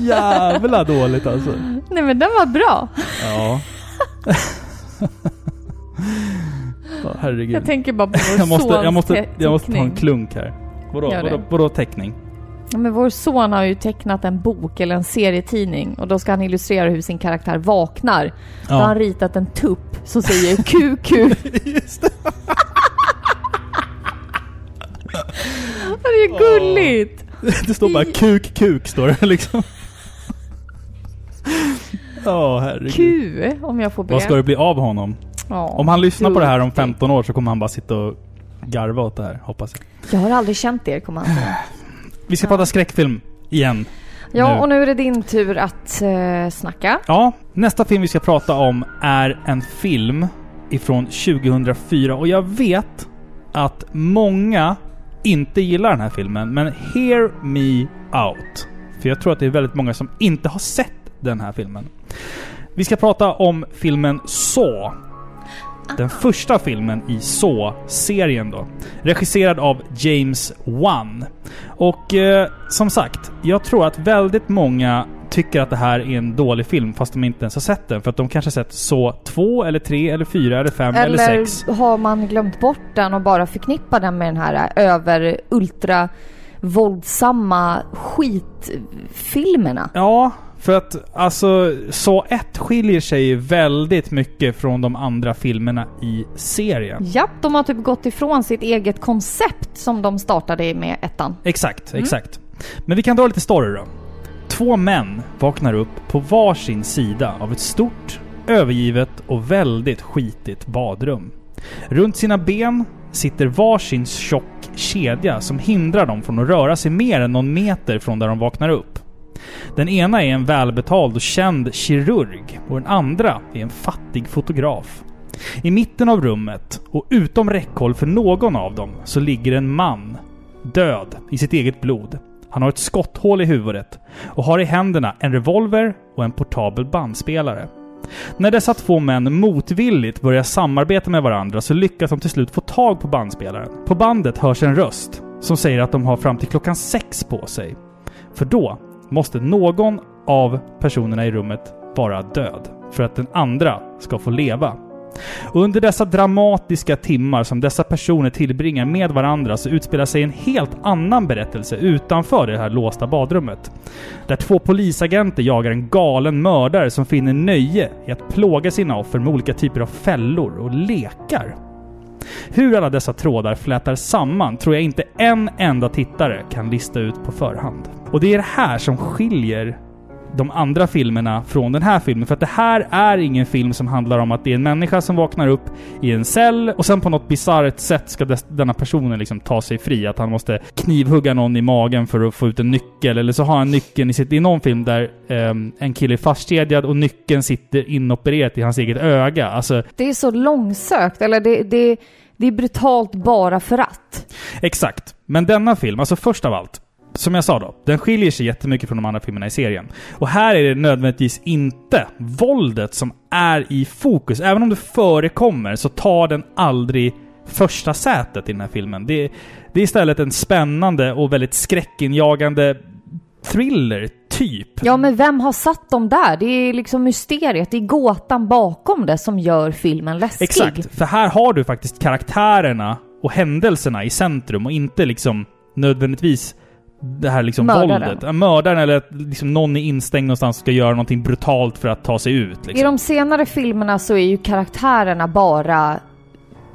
Jävla dåligt alltså. Nej men den var bra. Ja. <laughs> Ja, herregud. Jag tänker bara på vår jag måste, jag måste, te- jag måste ta en klunk här. Vadå, vadå, vadå teckning? Ja, men vår son har ju tecknat en bok eller en serietidning och då ska han illustrera hur sin karaktär vaknar. Då har han ritat en tupp som säger QQ. <laughs> Just det. <laughs> det är ju gulligt! Det står bara kuk, kuk står det liksom. Ja, herregud. Q, om jag får be. Vad ska det bli av honom? Ja, Om han lyssnar på det här om gulligt. 15 år så kommer han bara sitta och garva åt det här, hoppas jag. Jag har aldrig känt er, kommer han säga. <sighs> Vi ska prata skräckfilm igen. Ja, Nu. och nu är det din tur att uh, snacka. Ja, nästa film vi ska prata om är en film ifrån 2004 och jag vet att många inte gillar den här filmen, men hear me out. För jag tror att det är väldigt många som inte har sett den här filmen. Vi ska prata om filmen Saw. Den första filmen i Saw-serien då. Regisserad av James Wan. Och eh, som sagt, jag tror att väldigt många tycker att det här är en dålig film fast de inte ens har sett den. För att de kanske har sett Saw 2, eller 3, eller 4, eller 5, eller, Eller 6. har man glömt bort den och bara förknippar den med den här över ultra våldsamma skitfilmerna? Ja, för att alltså Saw 1 skiljer sig väldigt mycket från de andra filmerna i serien. Japp, de har typ gått ifrån sitt eget koncept som de startade med ettan. Exakt, exakt. Men vi kan dra lite story då. Två män vaknar upp på varsin sida av ett stort, övergivet och väldigt skitigt badrum. Runt sina ben sitter varsin tjock kedja som hindrar dem från att röra sig mer än någon meter från där de vaknar upp. Den ena är en välbetald och känd kirurg och den andra är en fattig fotograf. I mitten av rummet och utom räckhåll för någon av dem så ligger en man, död i sitt eget blod. Han har ett skotthål i huvudet och har i händerna en revolver och en portabel bandspelare. När dessa två män motvilligt börjar samarbeta med varandra så lyckas de till slut få tag på bandspelaren. På bandet hörs en röst som säger att de har fram till klockan sex på sig. För då måste någon av personerna i rummet vara död för att den andra ska få leva. Under dessa dramatiska timmar som dessa personer tillbringar med varandra så utspelar sig en helt annan berättelse utanför det här låsta badrummet. Där två polisagenter jagar en galen mördare som finner nöje i att plåga sina offer med olika typer av fällor och lekar. Hur alla dessa trådar flätar samman tror jag inte en enda tittare kan lista ut på förhand. Och det är det här som skiljer de andra filmerna från den här filmen. För att det här är ingen film som handlar om att det är en människa som vaknar upp i en cell och sen på något bisarrt sätt ska denna personen liksom ta sig fri. Att han måste knivhugga någon i magen för att få ut en nyckel. Eller så har han nyckeln i sitt... Det är någon film där ehm, en kille är fastkedjad och nyckeln sitter inopererat i hans eget öga. Alltså, Det är så långsökt, eller det, det, det är brutalt bara för att. Exakt. Men denna film, alltså först av allt, som jag sa då, den skiljer sig jättemycket från de andra filmerna i serien. Och här är det nödvändigtvis inte våldet som är i fokus. Även om det förekommer så tar den aldrig första sätet i den här filmen. Det, det är istället en spännande och väldigt skräckinjagande thriller, typ. Ja, men vem har satt dem där? Det är liksom mysteriet, det är gåtan bakom det som gör filmen läskig. Exakt, för här har du faktiskt karaktärerna och händelserna i centrum och inte liksom nödvändigtvis det här liksom Mördaren. våldet. Ja, Mördaren eller att liksom någon är instängd någonstans och ska göra någonting brutalt för att ta sig ut. I Liksom. de senare filmerna så är ju karaktärerna bara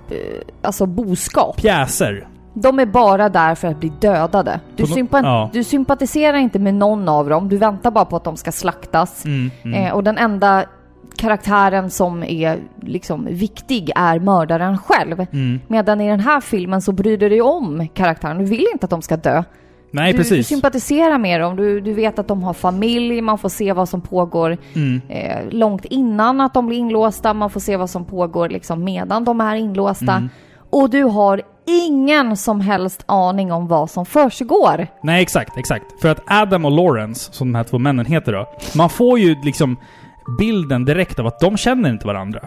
eh, alltså boskap. Pjäser. De är bara där för att bli dödade. Du, sympa- ja. du sympatiserar inte med någon av dem. Du väntar bara på att de ska slaktas. Mm, mm. Eh, och den enda karaktären som är liksom viktig är mördaren själv. Mm. Medan i den här filmen så bryr du dig om karaktären. Du vill inte att de ska dö. Nej, du, du precis. sympatiserar med dem. Du, du vet att de har familj, man får se vad som pågår Mm. eh, långt innan att de blir inlåsta. Man får se vad som pågår liksom medan de är inlåsta. Mm. Och du har ingen som helst aning om vad som försiggår. Nej, exakt, exakt. För att Adam och Lawrence, som de här två männen heter då, man får ju liksom bilden direkt av att de känner inte varandra.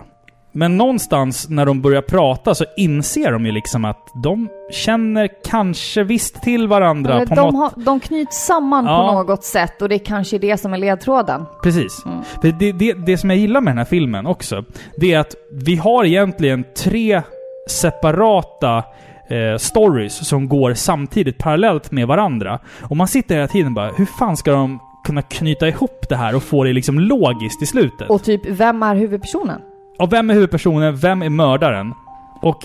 Men någonstans när de börjar prata så inser de ju liksom att de känner kanske visst till varandra Eller på de, något... har, de knyts samman Ja. på något sätt och det är kanske det som är ledtråden. Precis. För det, det, det som jag gillar med den här filmen också, det är att vi har egentligen tre separata eh, stories som går samtidigt parallellt med varandra. Och man sitter hela tiden bara, hur fan ska de kunna knyta ihop det här och få det liksom logiskt i slutet? Och typ, vem är huvudpersonen? Och vem är huvudpersonen? Vem är mördaren? Och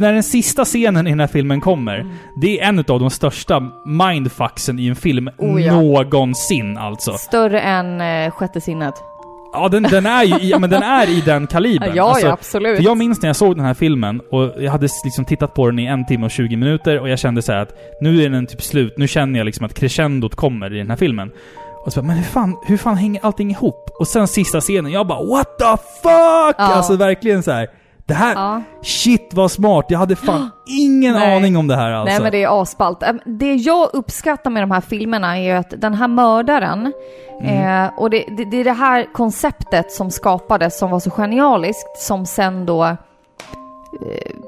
när den sista scenen i den här filmen kommer, Mm. det är en av de största mindfucksen i en film Oh ja. någonsin alltså. Större än eh, Sjätte sinnet. Ja, den, den, är ju, i- ja, men den är i den kalibern. <laughs> Ja, Alltså, ja, absolut. För jag minns när jag såg den här filmen och jag hade liksom tittat på den i en timme och 20 minuter och jag kände så här att nu är den typ slut. Nu känner jag liksom att crescendot kommer i den här filmen. Och så bara, men hur fan, hur fan hänger allting ihop? Och sen sista scenen, jag bara what the fuck! Ja. Alltså verkligen så här. Det här, Ja. shit vad smart. Jag hade fan <gasps> ingen Nej. aning om det här alltså. Nej men det är asballt. Det jag uppskattar med de här filmerna är ju att den här mördaren, Mm. eh, och det, det, det är det här konceptet som skapades som var så genialiskt, som sen då eh,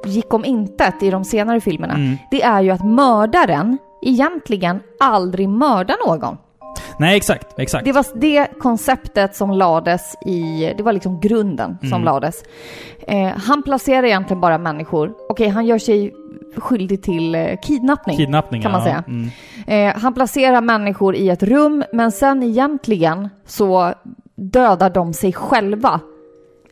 gick om intet i de senare filmerna. Mm. Det är ju att mördaren egentligen aldrig mördar någon. Nej, exakt. Exakt. Det var det konceptet som lades i, det var liksom grunden som Mm. lades. Eh, han placerar egentligen bara människor. Okej, han gör sig skyldig till eh, kidnappning. Kidnappning, kan man ja. säga. Mm. Eh, han placerar människor i ett rum, men sen egentligen så dödar de sig själva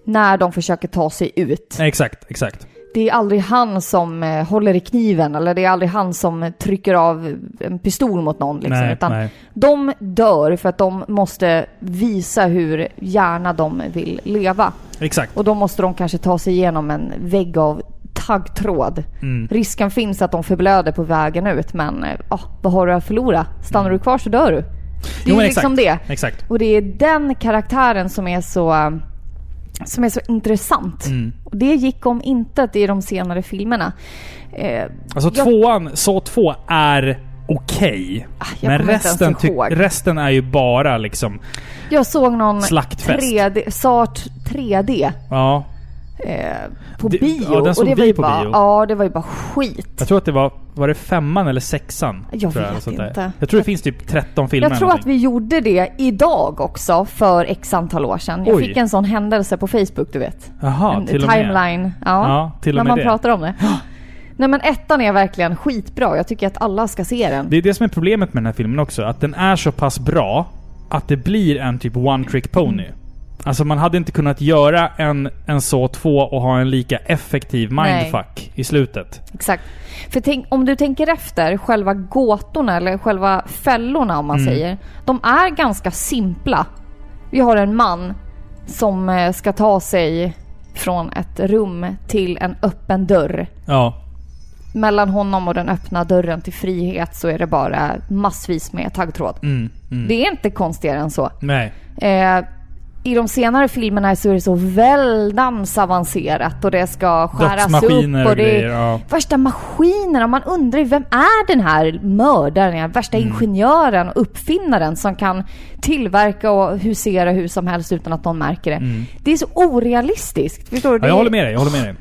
när de försöker ta sig ut. Exakt, exakt. Det är aldrig han som eh, håller i kniven eller det är aldrig han som trycker av en pistol mot någon. Liksom, nej, utan nej. de dör för att de måste visa hur gärna de vill leva. Exakt. Och då måste de kanske ta sig igenom en vägg av taggtråd. Mm. Risken finns att de förblöder på vägen ut men ah, vad har du att förlora? Stannar du kvar så dör du. Det är Jo, men liksom exakt. det. Exakt. Och det är den karaktären som är så, eh, som är så intressant. Mm. Och det gick om intet i de senare filmerna. Eh, Alltså Jag- tvåan, så två är okej. Ah, jag Men resten, resten är ju bara liksom... jag såg någon Slaktfest. 3D, Sart 3D Ja. Eh, på Det- bio. ja, den såg och det vi var ju på bara, bio. Ja, det var ju bara skit. Jag tror att det var... Var det femman eller sexan? Jag tror vet där. inte. Jag tror det finns typ 13 filmer Jag tror att vi gjorde det idag också för x antal år sedan. Jag Oj. fick en sån händelse på Facebook, du vet. Jaha, en till och med. timeline. Ja, Ja, till och när med man det. pratar om det. Nej men ettan är verkligen skitbra. Jag tycker att alla ska se den. Det är det som är problemet med den här filmen också. Att den är så pass bra att det blir en typ one trick pony. Alltså man hade inte kunnat göra en, en så två och ha en lika effektiv Nej. mindfuck i slutet. Exakt. För tänk, om du tänker efter, själva gåtorna eller själva fällorna om man Mm. säger. De är ganska simpla. Vi har en man som eh, ska ta sig från ett rum till en öppen dörr. Ja. Mellan honom och den öppna dörren till frihet så är det bara massvis med taggtråd. Mm, mm. Det är inte konstigare än så. Nej. Eh, i de senare filmerna så är det så väldans avancerat och det ska skäras upp och det är Ja. värsta maskinerna. Man undrar ju vem är den här mördaren, den värsta Mm. ingenjören och uppfinnaren som kan tillverka och husera hur som helst utan att någon märker det. Det är så orealistiskt. Förstår du? Mm. Ja, jag håller med dig. Jag håller med dig.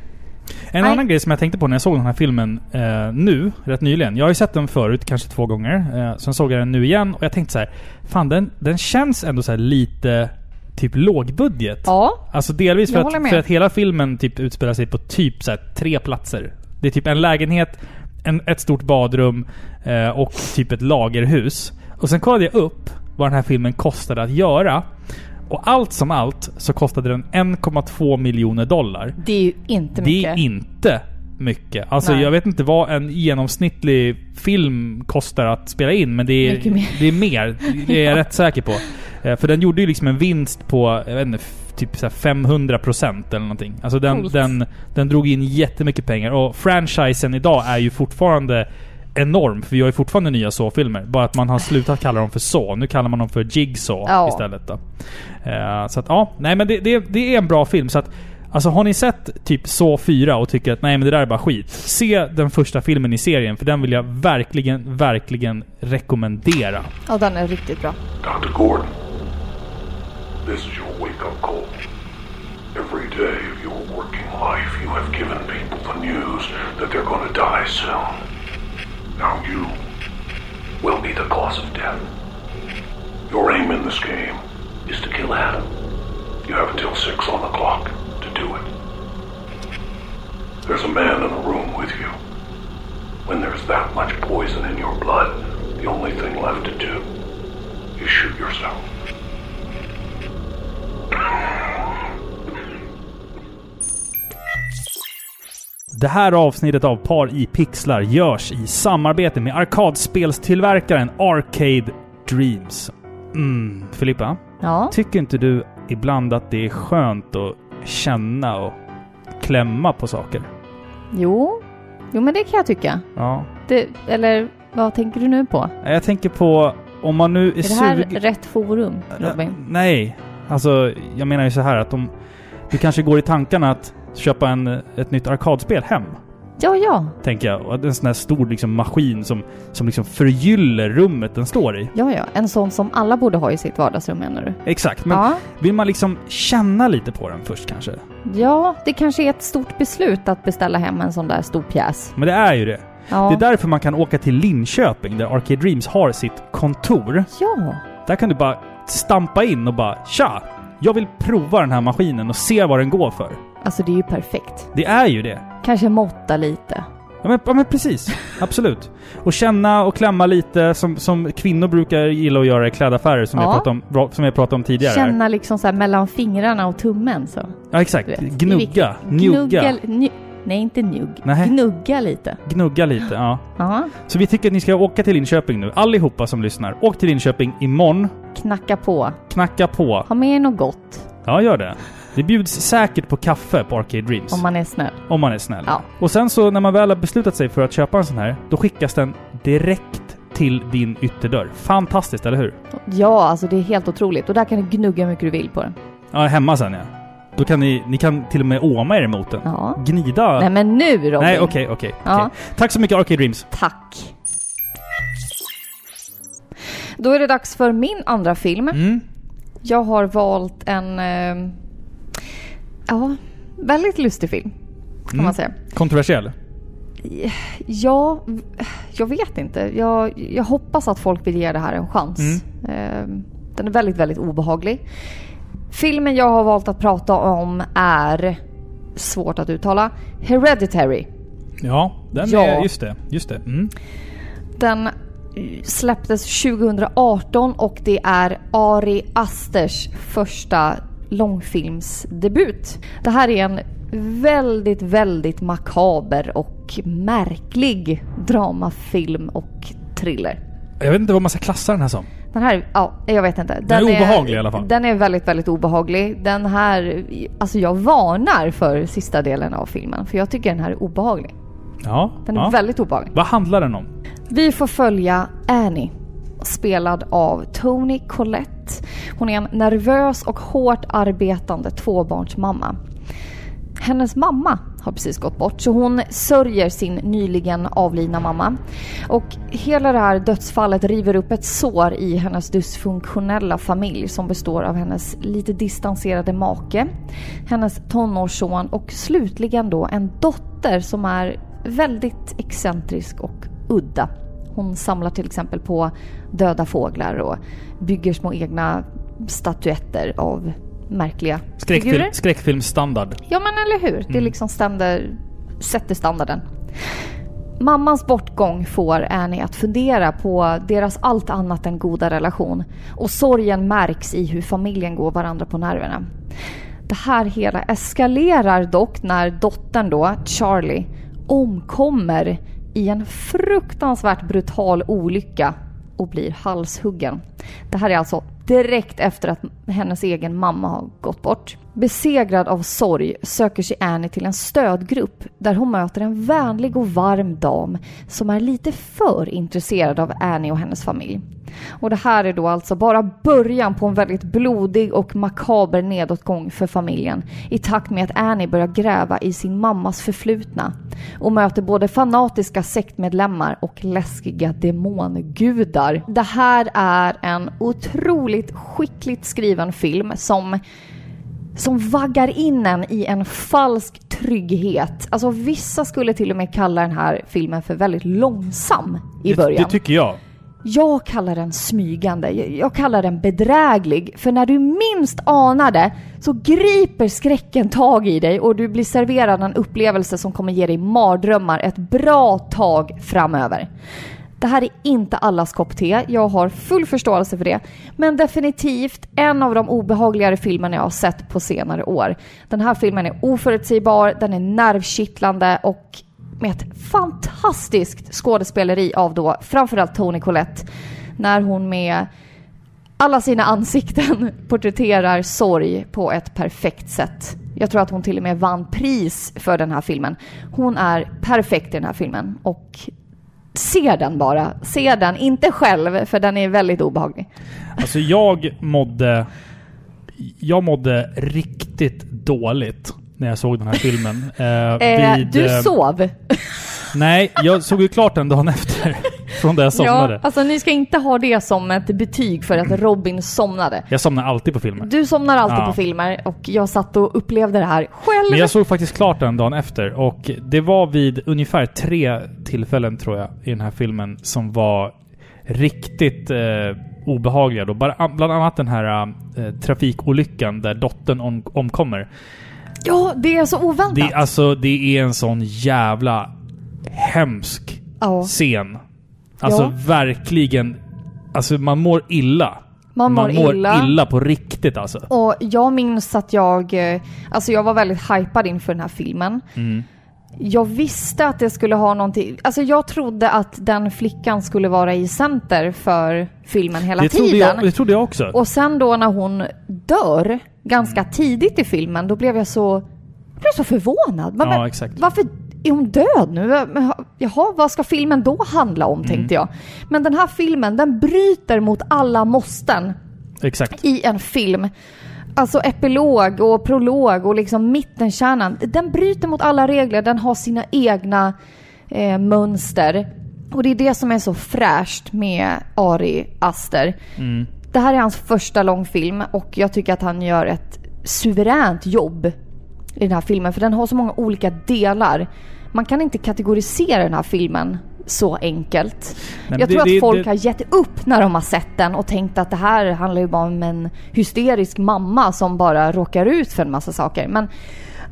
En Nej. annan grej som jag tänkte på när jag såg den här filmen eh, nu, rätt nyligen. Jag har ju sett den förut, kanske två gånger. Eh, sen såg jag den nu igen och jag tänkte så här, Fan, den, den känns ändå så här lite typ lågbudget. Ja, Alltså delvis för att, för att hela filmen typ utspelar sig på typ så tre platser. Det är typ en lägenhet, en, ett stort badrum eh, och typ ett lagerhus. Och sen kollade jag upp vad den här filmen kostade att göra. Och allt som allt så kostade den 1,2 miljoner dollar. det är ju inte Det mycket. är inte mycket. Alltså Nej. jag vet inte vad en genomsnittlig film kostar att spela in, men det är, det är mer. Det är jag rätt säker på. <laughs> Eh, För den gjorde ju liksom en vinst på, jag vet inte, typ så här 500 procent eller någonting. Alltså den, Coolt. den, den drog in jättemycket pengar. Och franchisen idag är ju fortfarande enorm. För vi har ju fortfarande nya Saw-filmer. Bara att man har slutat kalla dem för Saw. Nu kallar man dem för Jigsaw Ja. istället då. Eh, så att ja, nej men det, det, det är en bra film. Så att Alltså har ni sett typ Saw 4 och tycker att nej men det där är bara skit. Se den första filmen i serien för den vill jag verkligen, verkligen rekommendera. Ja, den är riktigt bra. Dr. Gordon, this is your wake up call. Every day of your working life, you have given people the news that they're going to die soon. Now you will be the cause of death. Your aim in this game is to kill Adam. You have until six on the clock to do it. There's a man in the room with you. When there's that much poison in your blood, the only thing left to do is shoot yourself. Det här avsnittet av Par i pixlar görs i samarbete med arkadspelstillverkaren Arcade Dreams. Mm, Filippa? Ja. Tycker inte du ibland att det är skönt att känna och klämma på saker? Jo. Jo, men det kan jag tycka. Ja. Det, eller vad tänker du nu på? Jag tänker på om man nu är, Är det här sugen... rätt forum, Robin? Nej. Alltså, jag menar ju så här att om du kanske går i tankarna att köpa en, ett nytt arkadspel hem. Ja, ja. Tänker jag. Och En sån här stor liksom, maskin som, som liksom förgyller rummet den står i. Ja, ja. En sån som alla borde ha i sitt vardagsrum menar du? Exakt. Men Ja. vill man liksom känna lite på den först kanske? Ja, det kanske är ett stort beslut att beställa hem en sån där stor pjäs. Men det är ju det. Ja. Det är därför man kan åka till Linköping där Arcade Dreams har sitt kontor. Ja. Där kan du bara stampa in och bara Tja! Jag vill prova den här maskinen och se vad den går för. Alltså det är ju perfekt. Det är ju det. Kanske måtta lite. Ja men, ja, men precis. Absolut. Och känna och klämma lite som, som kvinnor brukar gilla att göra i klädaffärer som, Ja. jag, pratade om, som jag pratade om tidigare. Känna liksom så här mellan fingrarna och tummen så. Ja exakt. Gnugga. Njugga. Gnugga. Nej, inte njugg. Gnugga lite. Gnugga lite, ja. Ja. Så vi tycker att ni ska åka till Linköping nu. Allihopa som lyssnar. Åk till Linköping imorgon. Knacka på. Knacka på. Ha med er något gott. Ja, gör det. Det bjuds säkert på kaffe på Arcade Dreams. Om man är snäll. Om man är snäll. Ja. Och sen så när man väl har beslutat sig för att köpa en sån här, då skickas den direkt till din ytterdörr. Fantastiskt, eller hur? Ja, alltså det är helt otroligt. Och där kan du gnugga hur mycket du vill på den. Ja, hemma sen ja. Då kan ni, ni kan till och med åma er emot den. Ja. Gnida. Nej men nu Robin! Nej, okej, okej. Ja. okej. Tack så mycket Arcade Dreams. Tack! Då är det dags för min andra film. Mm. Jag har valt en... Eh, ja, väldigt lustig film. Kan Mm. man säga. Kontroversiell. Ja, jag vet inte. Jag, jag hoppas att folk vill ge det här en chans. Mm. Eh, den är väldigt, väldigt obehaglig. Filmen jag har valt att prata om är, svårt att uttala, Hereditary. Ja, den Ja. är... Just det. Just det. Mm. Den släpptes 2018 och det är Ari Asters första långfilmsdebut. Det här är en väldigt, väldigt makaber och märklig dramafilm och thriller. Jag vet inte vad man ska klassa den här som. Den här, ja, jag vet inte. Den är obehaglig i alla fall. Den är väldigt, väldigt obehaglig. Den här, alltså jag varnar för sista delen av filmen för jag tycker den här är obehaglig. Ja. Den är ja. väldigt obehaglig. Vad handlar den om? Vi får följa Annie spelad av Toni Collette. Hon är en nervös och hårt arbetande tvåbarnsmamma. Hennes mamma har precis gått bort så hon sörjer sin nyligen avlidna mamma. Och hela det här dödsfallet river upp ett sår i hennes dysfunktionella familj som består av hennes lite distanserade make, hennes tonårsson och slutligen då en dotter som är väldigt excentrisk och udda. Hon samlar till exempel på döda fåglar och bygger små egna statyetter av märkliga Skräckfilm, figurer. skräckfilmsstandard. Ja men eller hur? Det liksom ständer, sätter standarden. Mammans bortgång får Annie att fundera på deras allt annat än goda relation och sorgen märks i hur familjen går varandra på nerverna. Det här hela eskalerar dock när dottern då, Charlie, omkommer i en fruktansvärt brutal olycka och blir halshuggen. Det här är alltså direkt efter att hennes egen mamma har gått bort. Besegrad av sorg söker sig Annie till en stödgrupp där hon möter en vänlig och varm dam som är lite för intresserad av Annie och hennes familj. Och det här är då alltså bara början på en väldigt blodig och makaber nedåtgång för familjen i takt med att Annie börjar gräva i sin mammas förflutna och möter både fanatiska sektmedlemmar och läskiga demongudar. Det här är en otroligt skickligt skriven film som som vaggar in en i en falsk trygghet. Alltså vissa skulle till och med kalla den här filmen för väldigt långsam i Det, början. det tycker jag. Jag kallar den smygande. Jag- kallar den bedräglig. För när du minst anar det så griper skräcken tag i dig och du blir serverad en upplevelse som kommer ge dig mardrömmar ett bra tag framöver. Det här är inte allas kopp te. Jag har full förståelse för det. Men definitivt en av de obehagligare filmerna jag har sett på senare år. Den här filmen är oförutsägbar, den är nervkittlande och med ett fantastiskt skådespeleri av då framförallt Toni Collette när hon med alla sina ansikten <laughs> porträtterar sorg på ett perfekt sätt. Jag tror att hon till och med vann pris för den här filmen. Hon är perfekt i den här filmen och se den bara. Se den, inte själv för den är väldigt obehaglig. Alltså jag mådde... Jag mådde riktigt dåligt när jag såg den här filmen. Eh, Eh, vid, du eh, sov. Nej, jag såg ju klart den dagen efter. Från där jag somnade. Ja, alltså ni ska inte ha det som ett betyg för att Robin somnade. Jag somnar alltid på filmer. Du somnar alltid Ja. på filmer och jag satt och upplevde det här själv. Men jag såg faktiskt klart den dagen efter och det var vid ungefär tre tillfällen tror jag i den här filmen som var riktigt eh, obehagliga. Då. Bland annat den här eh, trafikolyckan där dottern om, omkommer. Ja, det är så oväntat. Det, alltså, det är en sån jävla hemsk ja. scen. Alltså Ja. verkligen. Alltså man mår illa. Man mår, man mår illa. illa på riktigt alltså. Och jag minns att jag, eh, alltså jag var väldigt hypad inför den här filmen. Mm. Jag visste att det skulle ha någonting, alltså jag trodde att den flickan skulle vara i center för filmen hela Det tiden. jag, det trodde jag också. Och sen då när hon dör ganska Mm. tidigt i filmen, då blev jag så, jag blev så förvånad. Men, Ja, men. Varför är hon död nu? Jaha, vad ska filmen då handla om, Mm. tänkte jag. Men den här filmen, den bryter mot alla måsten Exakt. i en film. Alltså epilog och prolog och liksom mittenkärnan. Den bryter mot alla regler, den har sina egna eh, mönster. Och det är det som är så fräscht med Ari Aster. Mm. Det här är hans första långfilm och jag tycker att han gör ett suveränt jobb i den här filmen för den har så många olika delar. Man kan inte kategorisera den här filmen så enkelt. men jag det- tror det- att folk det- har gett upp när de har sett den och tänkt att det här handlar ju bara om en hysterisk mamma som bara råkar ut för en massa saker. Men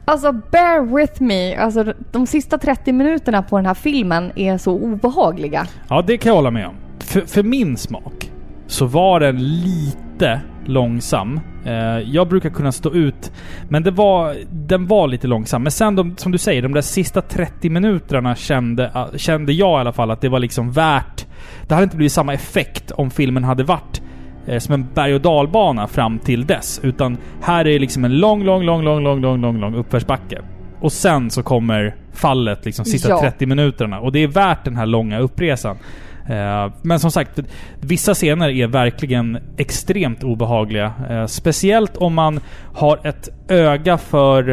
alltså bear with me. Alltså de sista 30 minuterna på den här filmen är så obehagliga. Ja, det kan jag hålla med om. För, för min smak så var den lite långsam. Eh, jag brukar kunna stå ut, men det var, den var lite långsam. Men sen, de, som du säger, de där sista 30 minuterna kände, ah, kände jag i alla fall att det var liksom värt... Det hade inte blivit samma effekt om filmen hade varit eh, som en berg och dalbana fram till dess. Utan här är liksom en lång, lång, lång, lång, lång, lång, lång, lång uppförsbacke. Och sen så kommer fallet liksom sista Ja. 30 minuterna. Och det är värt den här långa uppresan. Eh, men som sagt, vissa scener är verkligen extremt obehagliga. Eh, speciellt om man har ett öga för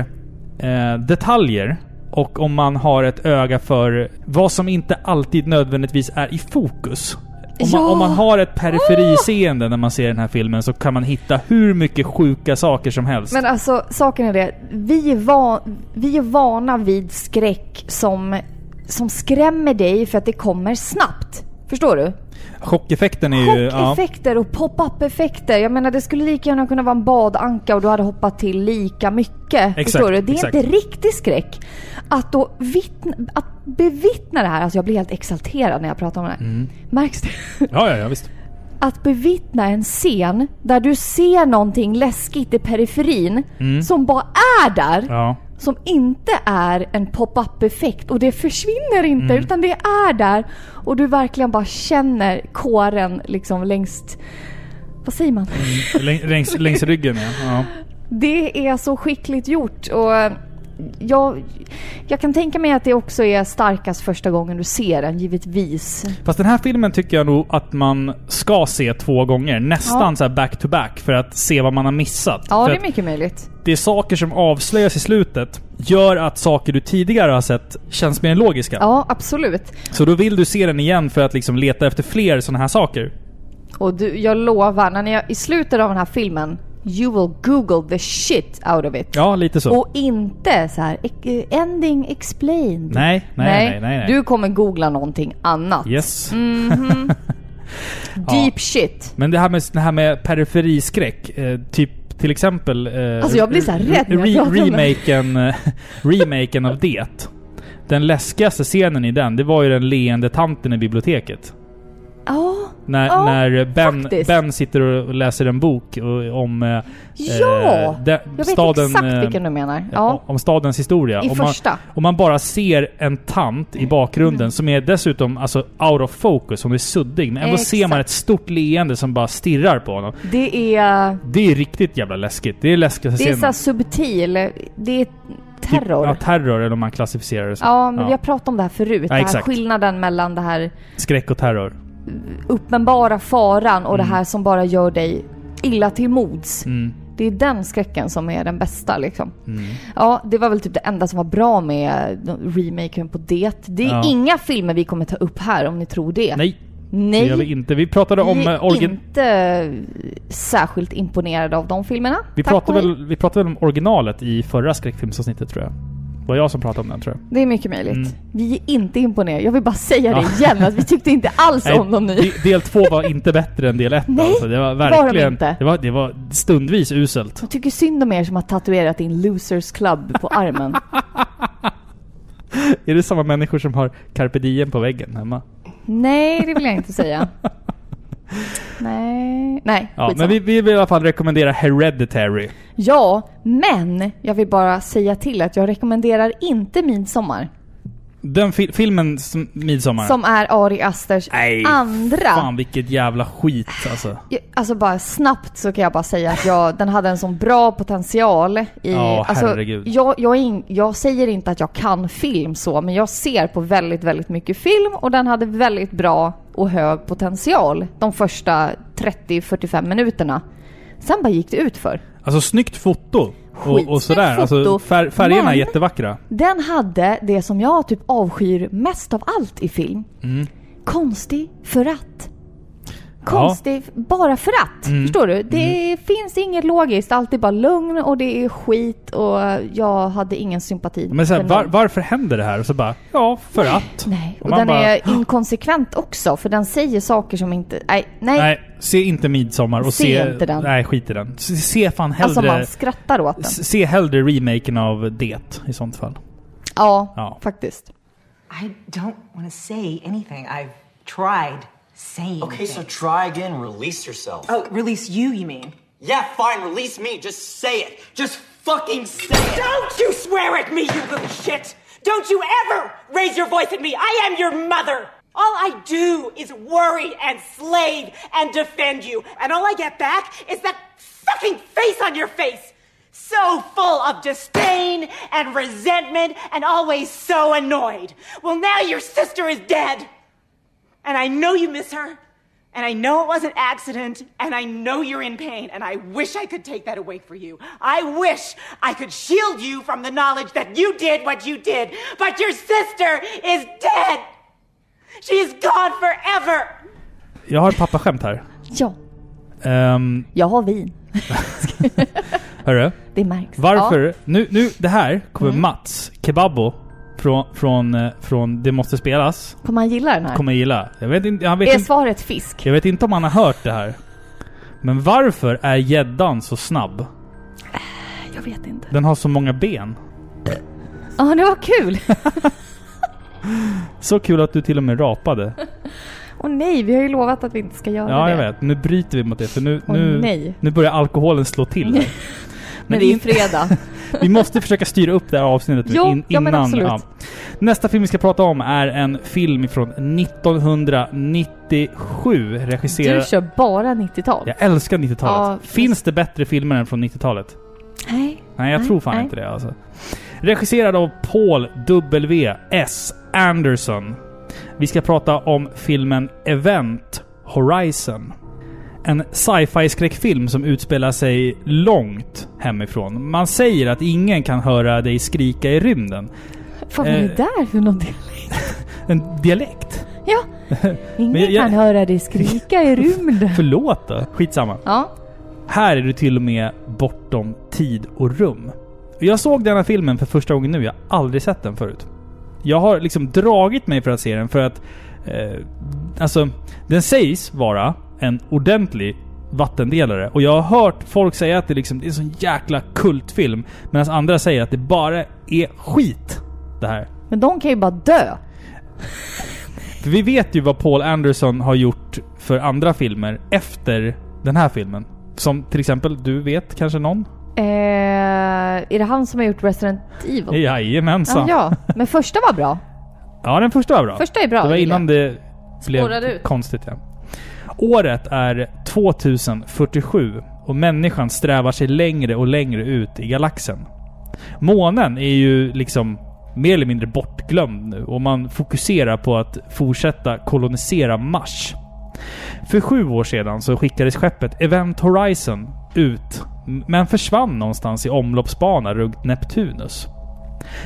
eh, detaljer. Och om man har ett öga för vad som inte alltid nödvändigtvis är i fokus. Om man, Ja! om man har ett periferiseende när man ser den här filmen så kan man hitta hur mycket sjuka saker som helst. Men alltså, saken är det. Vi är, van, vi är vana vid skräck som, som skrämmer dig för att det kommer snabbt. Förstår du? Chockeffekten är ju... Ja. Chockeffekter och pop-up-effekter. Jag menar, det skulle lika gärna kunna vara en badanka och du hade hoppat till lika mycket. Exakt, förstår du? Det är exakt. inte riktig skräck. Att då vittna, att bevittna det här, alltså jag blir helt exalterad när jag pratar om det. Mm. Märks det? ja, ja, ja, visst. att bevittna en scen där du ser någonting läskigt i periferin som bara är där. Mm. Ja. Som inte är en pop-up effekt och det försvinner inte Mm. utan det är där. Och du verkligen bara känner kåren liksom längst... Vad säger man? Läng, längs, längs ryggen ja. ja. Det är så skickligt gjort och jag, jag kan tänka mig att det också är starkast första gången du ser den, givetvis. Fast den här filmen tycker jag nog att man ska se två gånger. Nästan Ja. så här back to back för att se vad man har missat. Ja, för det är mycket möjligt. det är saker som avslöjas i slutet gör att saker du tidigare har sett känns mer logiska. Ja, absolut. Så då vill du se den igen för att liksom leta efter fler sådana här saker. Och du, jag lovar, när ni, i slutet av den här filmen, you will google the shit out of it. Ja, lite så. Och inte så här "Ec- ending explained. Nej, nej, nej, nej, nej. Du kommer googla någonting annat. Yes. <laughs> Deep shit. Men det här med, det här med periferiskräck, eh, typ till exempel... Eh, Alltså, jag blir så rädd när jag det. remaken, eh, <laughs> remaken av det. Den läskigaste scenen i den, det var ju den leende tanten i biblioteket. Ja. När, Ja, när ben, ben sitter och läser en bok om... Eh, Ja! de, Jag vet staden, exakt eh, vilken du menar. Ja. Om stadens historia. I om man, första. Om man bara ser en tant i bakgrunden som är dessutom alltså out of focus, hon är suddig. Men ändå ser man Exakt. ett stort leende som bara stirrar på honom. Det är... Det är riktigt jävla läskigt. Det är läskigaste Det är så subtil. Det är terror. Typ, ja, terror eller om man klassificerar det som. Ja, men vi har pratat om det här förut. Ja, den här exakt. skillnaden mellan det här Skräck och terror. Uppenbara faran och Mm. det här som bara gör dig illa till mods. Mm. Det är den skräcken som är den bästa liksom. Ja, det var väl typ det enda som var bra med remaken på det. Det är Ja. inga filmer vi kommer ta upp här om ni tror det. Nej, Nej. det gör vi inte. Vi pratade om vi eh, är origin... inte särskilt imponerade av de filmerna. Vi Tack pratade, väl, vi pratade väl om originalet i förra skräckfilmsavsnittet tror jag. Det var jag som pratade om den tror jag. Det är mycket möjligt. Mm. Vi är inte imponerade. Jag vill bara säga Ja. det igen, att vi tyckte inte alls om dem nu. de- del två var inte bättre än del ett Nej, alltså. Det var det var de verkligen... inte. Det var, det var stundvis uselt. Jag tycker synd om er som har tatuerat in Losers Club på armen. <laughs> Är det samma människor som har carpe diem på väggen hemma? Nej, det vill jag inte säga. <laughs> Nej, nej, Ja, skitsamma. men vi, vi vill i alla fall rekommendera Hereditary. Ja, men jag vill bara säga till att jag rekommenderar inte Midsommar. Den fi- filmen som Midsommar. Som är Ari Asters Nej, andra. Fan vilket jävla skit alltså. Jag- Alltså bara snabbt så kan jag bara säga att jag, den hade en sån bra potential i... Ja, alltså, herregud. jag, jag, in, jag säger inte att jag kan film så, men jag ser på väldigt, väldigt mycket film och den hade väldigt bra och hög potential de första 30-45 minuterna. Sen bara gick det ut för. Alltså snyggt foto. Och, Skitsnyggt och sådär. foto, Alltså, fär, färgerna är men- jättevackra. Den hade det som jag typ avskyr mest av allt i film. Mm. Konstig förrätt. Konstig, bara förrätt. Mm. Förstår du? Det finns inget logiskt. Allt är bara lugn och det är skit och jag hade ingen sympati Men så här, för var, varför händer det här? Och så bara, ja, för att. Nej, och man den bara, är inkonsekvent också för den säger saker som inte... Nej, nej. Nej, se inte Midsommar och Se se... inte den. Nej, skit i den. Se, se fan hellre... alltså man skrattar åt den. Se hellre remaken av Det i sånt fall. Ja, Ja. faktiskt. I don't want to say anything. I've tried saying Okay, so try again. Release yourself. Oh, release you, you mean? Yeah, fine. Release me. Just say it. Just fucking say it. Don't you swear at me, you little shit! Don't you ever raise your voice at me! I am your mother! All I do is worry and slave and defend you, and all I get back is that fucking face on your face! So full of disdain and resentment and always so annoyed. Well, now your sister is dead! And I know you miss her. And I know it was an accident. And I know you're in pain. And I wish I could take that away for you. I wish I could shield you from the knowledge that you did what you did. But your sister is dead. She's gone forever. Jag har ett pappaskämt här. Ja. Um, Jag har vin. <laughs> hörru. Det märks. Varför? Nu, nu, det här kommer Mm. Mats Kebabbo från, från, eh, från Det Måste Spelas. Kommer han gilla den här? Kommer gilla. Jag vet inte, han vet är inte, svaret fisk? jag vet inte om han har hört det här. Men varför är gäddan så snabb? Jag vet inte. Den har så många ben. Ja, det var kul! <laughs> Så kul att du till och med rapade. <laughs> Åh nej, vi har ju lovat att vi inte ska göra Ja, det. jag vet. Nu bryter vi mot det. För nu, Åh, nu, nej. nu börjar alkoholen slå till. <laughs> Men det är in- fredag. <laughs> Vi måste försöka styra upp det här avsnittet Jo, in, ja, innan. absolut. Nästa film vi ska prata om är en film från 1997. Regisserad... Du kör bara 90-tal? Jag älskar 90-talet. Ja, Finns det bättre filmer än från 90-talet? Nej. Nej, jag Nej, tror fan nej. inte det alltså. Regisserad av Paul W. S. Anderson. Vi ska prata om filmen Event Horizon. En sci-fi skräckfilm som utspelar sig långt hemifrån. Man säger att ingen kan höra dig skrika i rymden. Vad var det Eh. där för någonting? <laughs> En dialekt? Ja. <laughs> Ingen jag- kan höra dig skrika i rymden. <laughs> Förlåt då. Skitsamma. Ja. Här är du till och med bortom tid och rum. Jag såg den här filmen för första gången nu. Jag har aldrig sett den förut. Jag har liksom dragit mig för att se den för att... Eh, alltså, den sägs vara en ordentlig vattendelare. Och jag har hört folk säga att det, liksom, det är en sån jäkla kultfilm. Medan andra säger att det bara är skit. Det här. Men de kan ju bara dö. För vi vet ju vad Paul Anderson har gjort för andra filmer efter den här filmen. Som till exempel, du vet kanske någon? Eh, är det han som har gjort Resident Evil? Jajamensan. Ja, ja. Men första var bra. Ja, den första var bra. Första är bra, Det var innan det blev Spårade ut. konstigt. Ja. Året är 2047 och människan strävar sig längre och längre ut i galaxen. Månen är ju liksom mer eller mindre bortglömd nu och man fokuserar på att fortsätta kolonisera Mars. För sju år sedan så skickades skeppet Event Horizon ut, men försvann någonstans i omloppsbana runt Neptunus.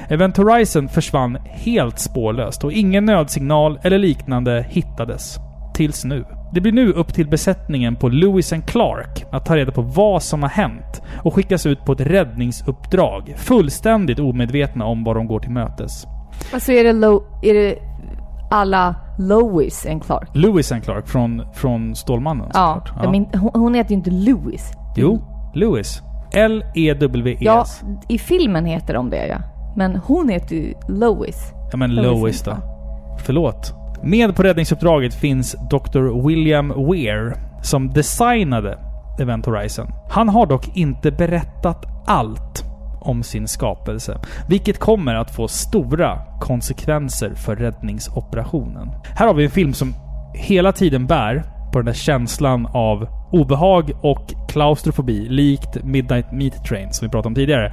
Event Horizon försvann helt spårlöst och ingen nödsignal eller liknande hittades. Tills nu. Det blir nu upp till besättningen på Lewis and Clark att ta reda på vad som har hänt och skickas ut på ett räddningsuppdrag. Fullständigt omedvetna om vad de går till mötes. Alltså är det, Lo- är det alla Lois and Clark? Lewis and Clark från, från Stålmannen Ja, såklart. jag min, hon, hon heter ju inte Louis. Jo, Lewis. L-E-W-E-S. Ja, i filmen heter de det ja. Men hon heter ju Lois. Ja men Lois Lois då. Förlåt. Med på räddningsuppdraget finns Dr. William Weir som designade Event Horizon. Han har dock inte berättat allt om sin skapelse, vilket kommer att få stora konsekvenser för räddningsoperationen. Här har vi en film som hela tiden bär på den där känslan av obehag och klaustrofobi, likt Midnight Meat Train som vi pratade om tidigare.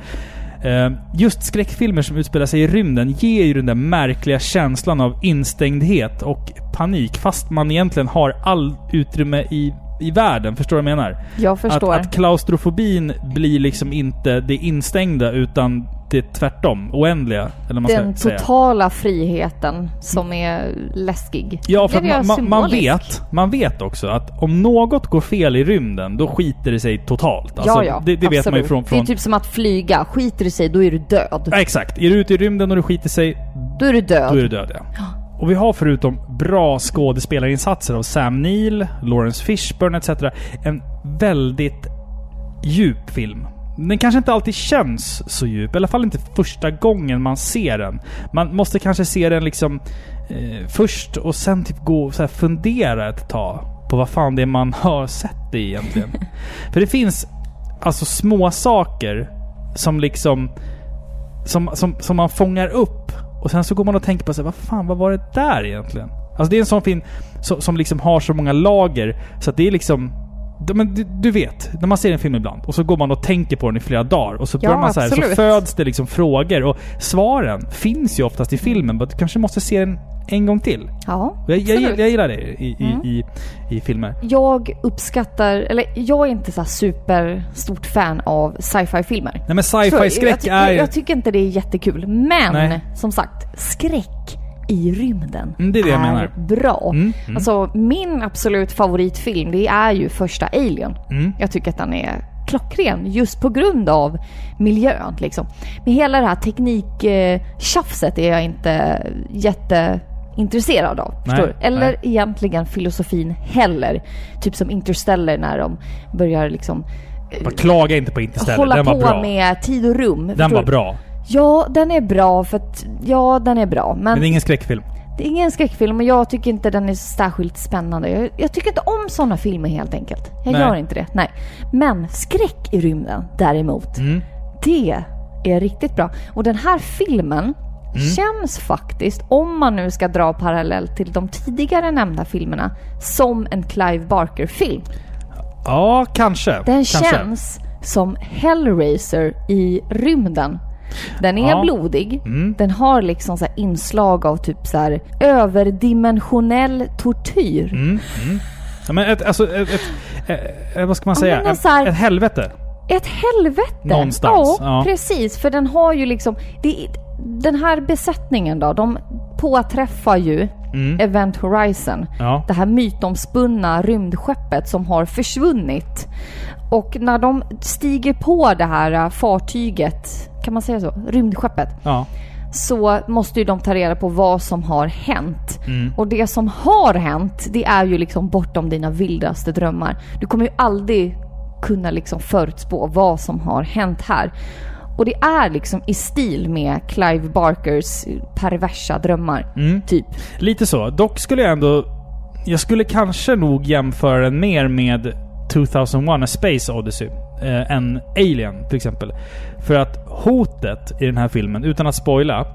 Eh, Just skräckfilmer som utspelar sig i rymden ger ju den där märkliga känslan av instängdhet och panik fast man egentligen har all utrymme i, i världen. Förstår du vad jag menar? Jag förstår. Att, att klaustrofobin blir liksom inte det instängda utan det tvärtom. Oändliga. Eller man Den ska säga. totala friheten som är läskig. Ja, för Det att man, man, vet, man vet också att om något går fel i rymden, då skiter det sig totalt. Alltså, ja, ja. det, det vet man ju absolut. från... Det från är typ som att flyga. Skiter du sig, då är du död. ja, exakt. Är du ute i rymden och du skiter sig, Då är du död. då är du död ja. Och vi har förutom bra skådespelarinsatser av Sam Neill, Lawrence Fishburne etc. en väldigt djup film. Den kanske inte alltid känns så djup, i alla fall inte första gången man ser den. Man måste kanske se den liksom eh, först och sen typ gå och fundera ett tag på vad fan det är man <laughs> har sett det egentligen. <laughs> För det finns alltså små saker som liksom som, som, som man fångar upp och sen så går man och tänker på sig, vad fan, vad var det där egentligen? Alltså det är en sån film som, som liksom har så många lager så att det är liksom men du, vet, när man ser en film ibland och så går man och tänker på den i flera dagar och så, Ja, börjar man så, här, så föds det liksom frågor och svaren finns ju oftast i filmen men du kanske måste se den en gång till. Ja, Jag, jag, jag gillar det i, Mm. i, i filmer. Jag uppskattar, eller jag är inte så superstort fan av sci-fi-filmer. Nej men Så, sci-fi-skräck jag, är jag, jag tycker inte det är jättekul. Men Nej. som sagt, skräck i rymden Mm, det är det är bra. Mm, mm. Alltså min absolut favoritfilm det är ju första Alien. Mm. Jag tycker att den är klockren just på grund av miljön liksom. Men hela det här tekniktjafset är jag inte jätteintresserad av. Nej, Förstår? Eller nej. egentligen filosofin heller. Typ som Interstellar när de börjar liksom Bara klaga inte på Interstellar, hålla den var på bra. med tid och rum. Den förstår var bra. Ja, den är bra för att... Ja, den är bra. Men, Men det är ingen skräckfilm. det är ingen skräckfilm och jag tycker inte den är särskilt spännande. Jag, jag tycker inte om sådana filmer helt enkelt. Jag Nej. gör inte det. Nej. Men skräck i rymden däremot, Mm. det är riktigt bra. Och den här filmen Mm. känns faktiskt, om man nu ska dra parallell till de tidigare nämnda filmerna, som en Clive Barker-film. Ja, kanske. Den kanske. känns som Hellraiser i rymden. Den är Ja. blodig. Mm. Den har liksom så inslag av typ så här överdimensionell tortyr. Mm, mm. Ja, men ett, alltså, ett, ett, eh, vad ska man Ja, säga? så här- Ett helvete. Ett helvete! Någonstans, Ja, ja. precis. För den har ju liksom... Det, den här besättningen då, de påträffar ju Mm. Event Horizon. Ja. Det här mytomspunna rymdskeppet som har försvunnit. Och när de stiger på det här äh, fartyget, kan man säga så? Rymdskeppet. Ja. Så måste ju de ta reda på vad som har hänt. Mm. Och det som har hänt, det är ju liksom bortom dina vildaste drömmar. Du kommer ju aldrig kunna liksom förutspå vad som har hänt här. Och det är liksom i stil med Clive Barkers perversa drömmar. Mm. Typ. Lite så. Dock skulle jag ändå... Jag skulle kanske nog jämföra den mer med 2001 A Space Odyssey eh, än Alien till exempel. För att hotet i den här filmen, utan att spoila.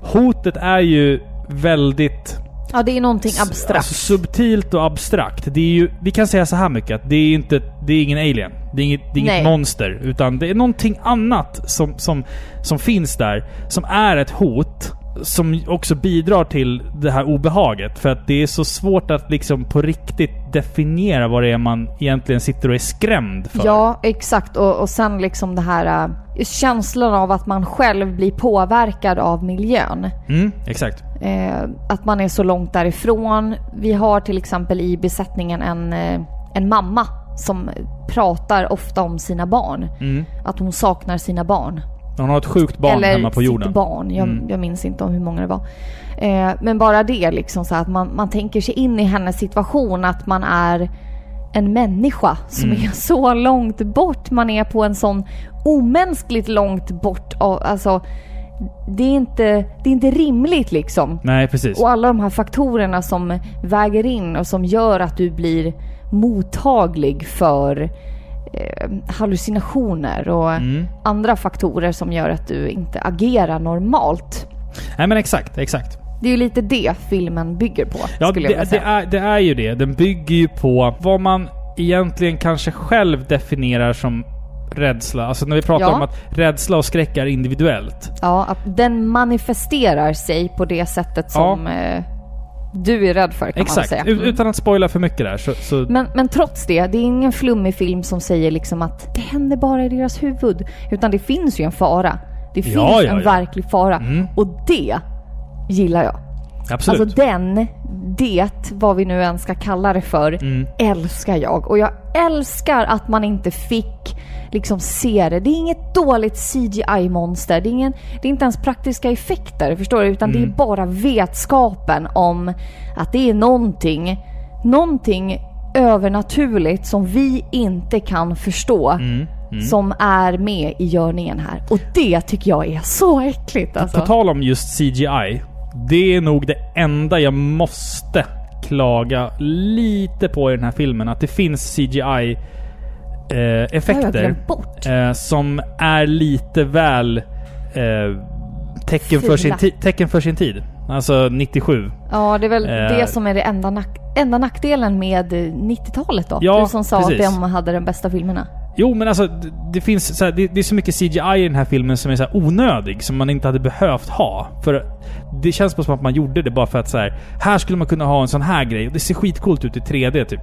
Hotet är ju väldigt Ja, det är någonting abstrakt. Alltså, subtilt och abstrakt. Det är ju, vi kan säga så här mycket att det är inte, det är ingen alien. Det är inget, det är inget monster. Utan det är någonting annat som, som, som finns där. Som är ett hot. Som också bidrar till det här obehaget. För att det är så svårt att liksom på riktigt definiera vad det är man egentligen sitter och är skrämd för. Ja, exakt. Och, och sen liksom det här äh, känslan av att man själv blir påverkad av miljön. Mm, exakt. Eh, att man är så långt därifrån. Vi har till exempel i besättningen en, eh, en mamma som pratar ofta om sina barn. Mm. Att hon saknar sina barn. Hon har ett sjukt barn Eller hemma på jorden. sitt barn. Jag, Mm. jag minns inte om hur många det var. Eh, men bara det liksom så att man, man tänker sig in i hennes situation att man är en människa som Mm. är så långt bort. Man är på en sån omänskligt långt bort. Alltså, det är, inte, det är inte rimligt liksom. Nej, precis. Och alla de här faktorerna som väger in och som gör att du blir mottaglig för eh, hallucinationer och Mm. andra faktorer som gör att du inte agerar normalt. Nej men exakt, exakt. Det är ju lite det filmen bygger på, Ja, skulle jag det, det, säga. är, det är ju det. Den bygger ju på vad man egentligen kanske själv definierar som rädsla. Alltså när vi pratar Ja. om att rädsla och skräck är individuellt. Ja, att den manifesterar sig på det sättet som eh, du är rädd för kan man Exakt. säga. U- Mm. Utan att spoila för mycket där så... så Men, men trots det, det är ingen flummig film som säger liksom att det händer bara i deras huvud. Utan det finns ju en fara. Det finns Ja, ja, en ja. verklig fara. Mm. Och det gillar jag. Absolut. Alltså den, det, vad vi nu än ska kalla det för, Mm. älskar jag. Och jag älskar att man inte fick liksom se det. Det är inget dåligt CGI-monster. Det, är ingen, det är inte ens praktiska effekter, förstår du? Utan det är Mm. bara vetskapen om att det är någonting, någonting övernaturligt som vi inte kan förstå. Mm. Mm. Som är med i görningen här. Och det tycker jag är så äckligt alltså. På tal om just CGI. Det är nog det enda jag måste klaga lite på i den här filmen. Att det finns CGI eh, effekter eh, som är lite väl eh, tecken, för sin tecken för sin tid. Alltså 97. Ja, det är väl Eh. det som är det enda nack- enda nackdelen med eh, 90-talet då? Ja, du som sa precis. att de hade de bästa filmerna. Jo, men alltså det, det finns så här, det, det är så mycket CGI i den här filmen som är så onödig, som man inte hade behövt ha. För det känns bara som att man gjorde det bara för att så här, här skulle man kunna ha en sån här grej. Och det ser skitcoolt ut i 3D typ.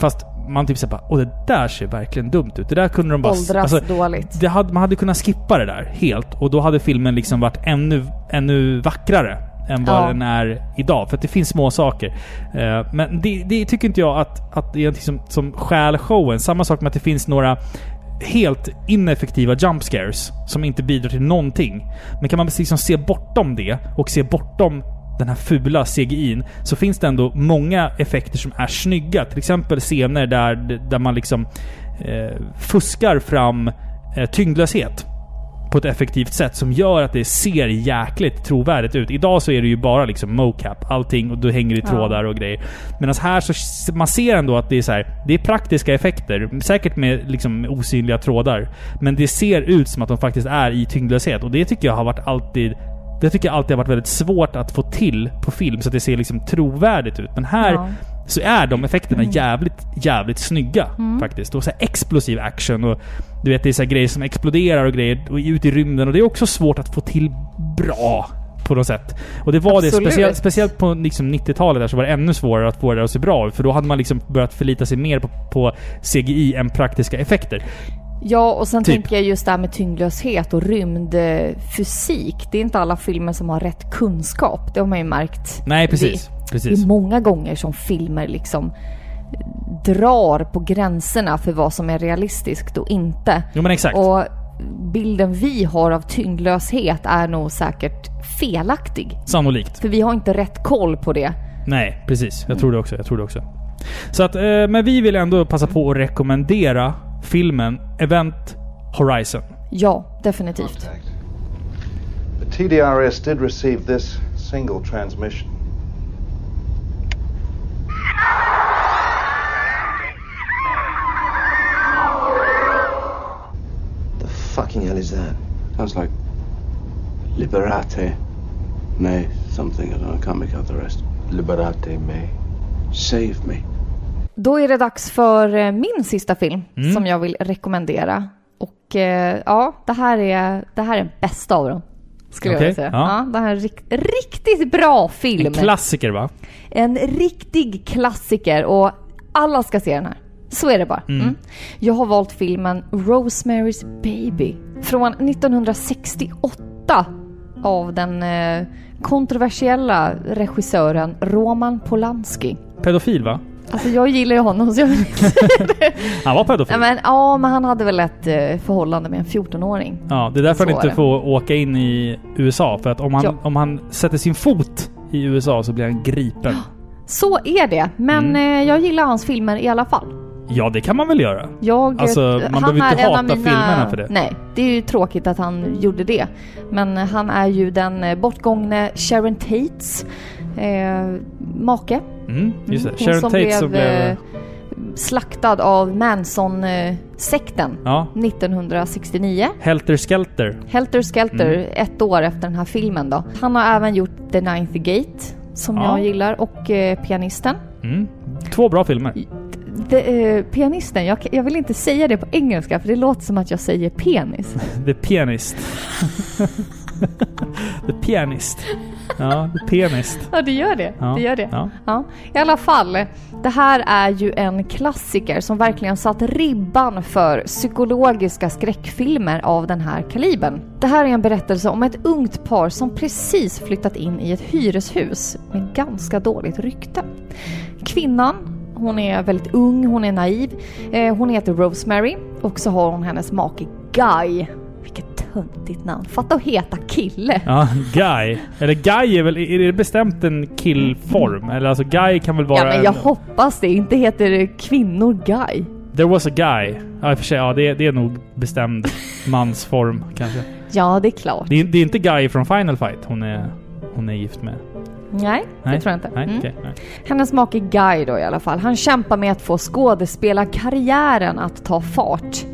Fast man typ såhär åh det där ser verkligen dumt ut. Det där kunde de bara... Åldras alltså, dåligt. det hade, man hade kunnat skippa det där helt. Och då hade filmen liksom varit ännu, ännu vackrare än vad Ja. den är idag. För att det finns små saker. Eh, men det, det tycker inte jag att, att det är någonting som, som stjäl showen. Samma sak med att det finns några helt ineffektiva jump scares som inte bidrar till någonting. Men kan man liksom se bortom det och se bortom den här fula CGI'n så finns det ändå många effekter som är snygga. Till exempel scener där, där man liksom eh, fuskar fram eh, tyngdlöshet på ett effektivt sätt som gör att det ser jäkligt trovärdigt ut. Idag så är det ju bara liksom mocap, allting och då hänger i Ja. trådar och grejer. Medan här så man ser ändå att det är så här, det är praktiska effekter. Säkert med liksom osynliga trådar. Men det ser ut som att de faktiskt är i tyngdlöshet och det tycker jag har varit alltid det tycker jag alltid har varit väldigt svårt att få till på film så att det ser liksom trovärdigt ut. Men här Ja. Så är de effekterna jävligt, jävligt snygga Mm. faktiskt. Och så explosiv action och du vet det är så grejer som exploderar och grejer och ut i rymden och det är också svårt att få till bra på något sätt. Och det var det, Absolut. speciellt, speciellt på liksom 90-talet där så var det ännu svårare att få det att se bra ut. För då hade man liksom börjat förlita sig mer på, på CGI än praktiska effekter. Ja, och sen Typ. tänker jag just det här med tyngdlöshet och rymdfysik. Det är inte alla filmer som har rätt kunskap. Det har man ju märkt. Nej, precis. Det, det precis. är många gånger som filmer liksom drar på gränserna för vad som är realistiskt och inte. Jo men exakt. Och bilden vi har av tyngdlöshet är nog säkert felaktig. Sannolikt. För vi har inte rätt koll på det. Nej, precis. Jag tror det också. Jag tror det också. Så att, eh, men vi vill ändå passa på att rekommendera filmen Event Horizon. Ja, definitivt. The TDRS did receive this single transmission. The fucking hell is that? Sounds like Liberate me something. I don't know, I can't make out the rest. Liberate me. Save me. Då är det dags för eh, min sista film Mm. som jag vill rekommendera. Och eh, ja, det här är, det här är bästa av dem. Skulle Okej, jag vilja säga. ja. Ja. det här är en rikt, riktigt bra film. En klassiker va? En riktig klassiker och alla ska se den här. Så är det bara. Mm. Mm. Jag har valt filmen Rosemary's Baby från 1968 av den eh, kontroversiella regissören Roman Polanski. Pedofil va? Alltså jag gillar ju honom så jag <laughs> Han var pedofil. Ja men, ja, men han hade väl ett eh, förhållande med en 14-åring. Ja, det är därför Så han inte är det. får åka in i USA. För att om han, Ja. om han sätter sin fot i USA så blir han gripen. <gasps> Så är det, men Mm. eh, jag gillar hans filmer i alla fall. Ja, det kan man väl göra? Jag, Alltså, man han behöver inte en av hata filmerna för det. Nej, det är ju tråkigt att han gjorde det. Men eh, han är ju den eh, bortgångne Sharon Tates eh, make. Mm, just det. Hon Sharon som Tate blev, som blev... eh, slaktad av Manson-sekten Ja. 1969. Helter Skelter. Helter Skelter, Mm. ett år efter den här filmen då. Han har även gjort The Ninth Gate, som Ja. jag gillar, och eh, Pianisten. Mm. Två bra filmer. The, eh, pianisten, jag, jag vill inte säga det på engelska för det låter som att jag säger penis. <laughs> The Pianist. <laughs> The Pianist. Ja, Pianist. Ja, det gör det. Ja, Det gör det. ja. Ja. I alla fall, det här är ju en klassiker som verkligen satt ribban för psykologiska skräckfilmer av den här kalibern. Det här är en berättelse om ett ungt par som precis flyttat in i ett hyreshus med ganska dåligt rykte. Kvinnan, hon är väldigt ung, hon är naiv. Eh, hon heter Rosemary och så har hon hennes make Guy. Töntigt namn. Fatta att heta kille. Ja, Guy. Eller Guy är väl... Är det bestämt en killform? Eller alltså Guy kan väl vara Ja men jag en... hoppas det inte heter kvinnor Guy. There was a guy. Ja, i och för sig. Ja, det, det är nog bestämd mansform kanske. Ja, det är klart. Det är, det är inte Guy från Final Fight hon är, hon är gift med. Nej, det tror jag inte. Nej, Mm. okej, nej. Hennes make Guy då i alla fall, han kämpar med att få skådespelarkarriären att ta fart.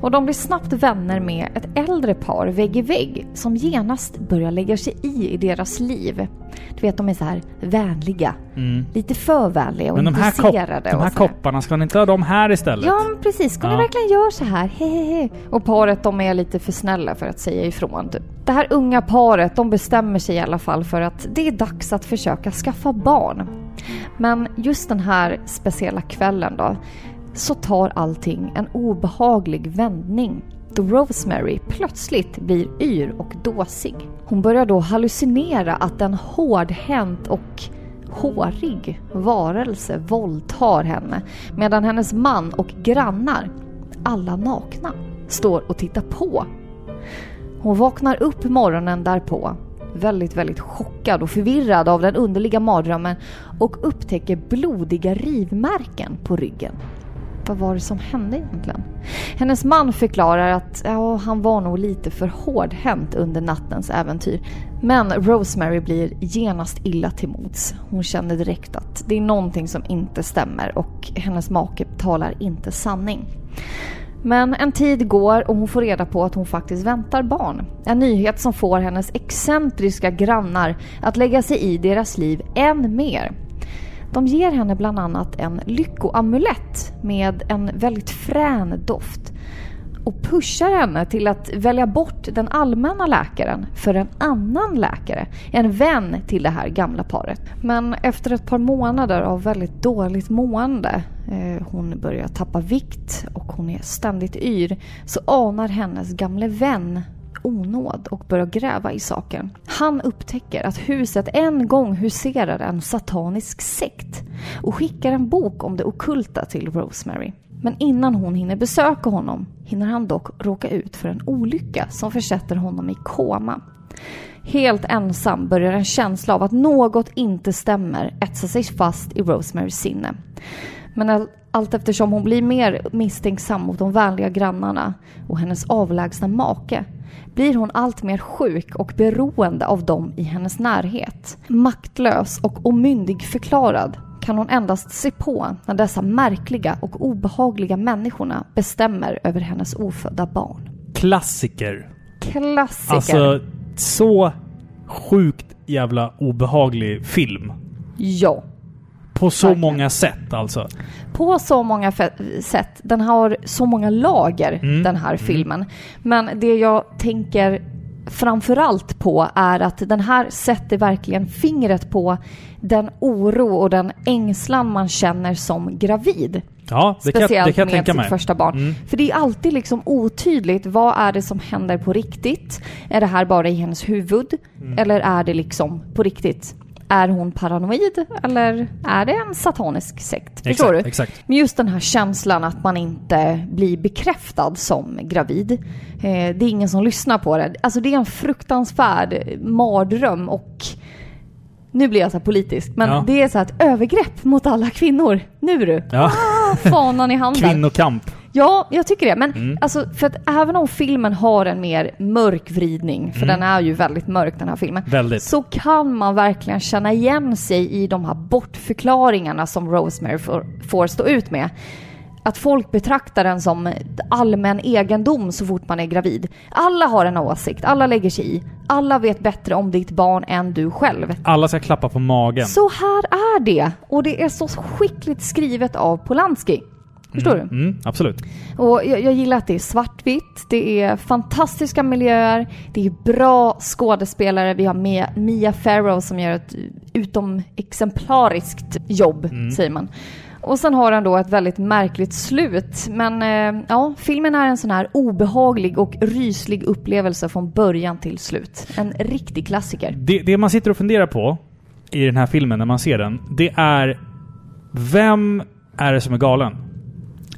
Och de blir snabbt vänner med ett äldre par vägg i vägg som genast börjar lägga sig i i deras liv. Du vet, de är så här vänliga. Mm. Lite för vänliga och Men de här, intresserade. de här kopparna, ska ni inte ha dem här istället? Ja, men precis. Ska ni Ja. verkligen göra så här? Hehehe. Och paret, de är lite för snälla för att säga ifrån. typ. Det här unga paret, de bestämmer sig i alla fall för att det är dags att försöka skaffa barn. Men just den här speciella kvällen då, så tar allting en obehaglig vändning. Då Rosemary plötsligt blir yr och dåsig. Hon börjar då hallucinera att en hårdhänt och hårig varelse våldtar henne medan hennes man och grannar, alla nakna, står och tittar på. Hon vaknar upp morgonen därpå väldigt, väldigt chockad och förvirrad av den underliga mardrömmen och upptäcker blodiga rivmärken på ryggen. Vad var det som hände egentligen? Hennes man förklarar att ja, han var nog lite för hårdhänt under nattens äventyr. Men Rosemary blir genast illa till mods. Hon känner direkt att det är någonting som inte stämmer och hennes make talar inte sanning. Men en tid går och hon får reda på att hon faktiskt väntar barn. En nyhet som får hennes excentriska grannar att lägga sig i deras liv än mer. De ger henne bland annat en lyckoamulett med en väldigt frän doft och pushar henne till att välja bort den allmänna läkaren för en annan läkare, en vän till det här gamla paret. Men efter ett par månader av väldigt dåligt mående, eh, hon börjar tappa vikt och hon är ständigt yr, så anar hennes gamle vän onåd och börjar gräva i saken. Han upptäcker att huset en gång huserar en satanisk sekt och skickar en bok om det okulta till Rosemary. Men innan hon hinner besöka honom hinner han dock råka ut för en olycka som försätter honom i koma. Helt ensam börjar en känsla av att något inte stämmer etsa sig fast i Rosemarys sinne. Men all, allt eftersom hon blir mer misstänksam mot de vänliga grannarna och hennes avlägsna make blir hon allt mer sjuk och beroende av dem i hennes närhet. Maktlös och omyndigförklarad kan hon endast se på när dessa märkliga och obehagliga människorna bestämmer över hennes ofödda barn. Klassiker. Klassiker. Alltså, så sjukt jävla obehaglig film. Ja. På så många sätt alltså. På så många sätt. Den har så många lager, Mm. den här filmen. Men det jag tänker framförallt på är att den här sätter verkligen fingret på den oro och den ängslan man känner som gravid. Ja, det kan, Speciellt det kan jag med sitt mig. första barn. Mm. För det är alltid liksom otydligt. Vad är det som händer på riktigt? Är det här bara i hennes huvud? Mm. Eller är det liksom på riktigt? Är hon paranoid? Eller är det en satanisk sekt? Förstår Exakt, du? exakt. Men just den här känslan att man inte blir bekräftad som gravid. Eh, det är ingen som lyssnar på det. Alltså det är en fruktansvärd mardröm och nu blir jag så politisk, men Ja. det är så här ett övergrepp mot alla kvinnor. Nu du! Ja. Ah, fanan i handen. Kvinnokamp. Ja, jag tycker det. Men Mm. alltså, för att även om filmen har en mer mörk vridning, för Mm. den är ju väldigt mörk den här filmen, Väldigt. så kan man verkligen känna igen sig i de här bortförklaringarna som Rosemary får, får stå ut med. Att folk betraktar den som allmän egendom så fort man är gravid. Alla har en åsikt, alla lägger sig i. Alla vet bättre om ditt barn än du själv. Alla ska klappa på magen. Så här är det. Och det är så skickligt skrivet av Polanski. Förstår mm. du? Mm, absolut. Och jag, jag gillar att det är svartvitt, det är fantastiska miljöer, det är bra skådespelare. Vi har Mia, Mia Farrow som gör ett utom exemplariskt jobb, Mm. säger man. Och sen har den då ett väldigt märkligt slut. Men eh, ja, filmen är en sån här obehaglig och ryslig upplevelse från början till slut. En riktig klassiker. Det, det man sitter och funderar på i den här filmen när man ser den, det är vem är det som är galen?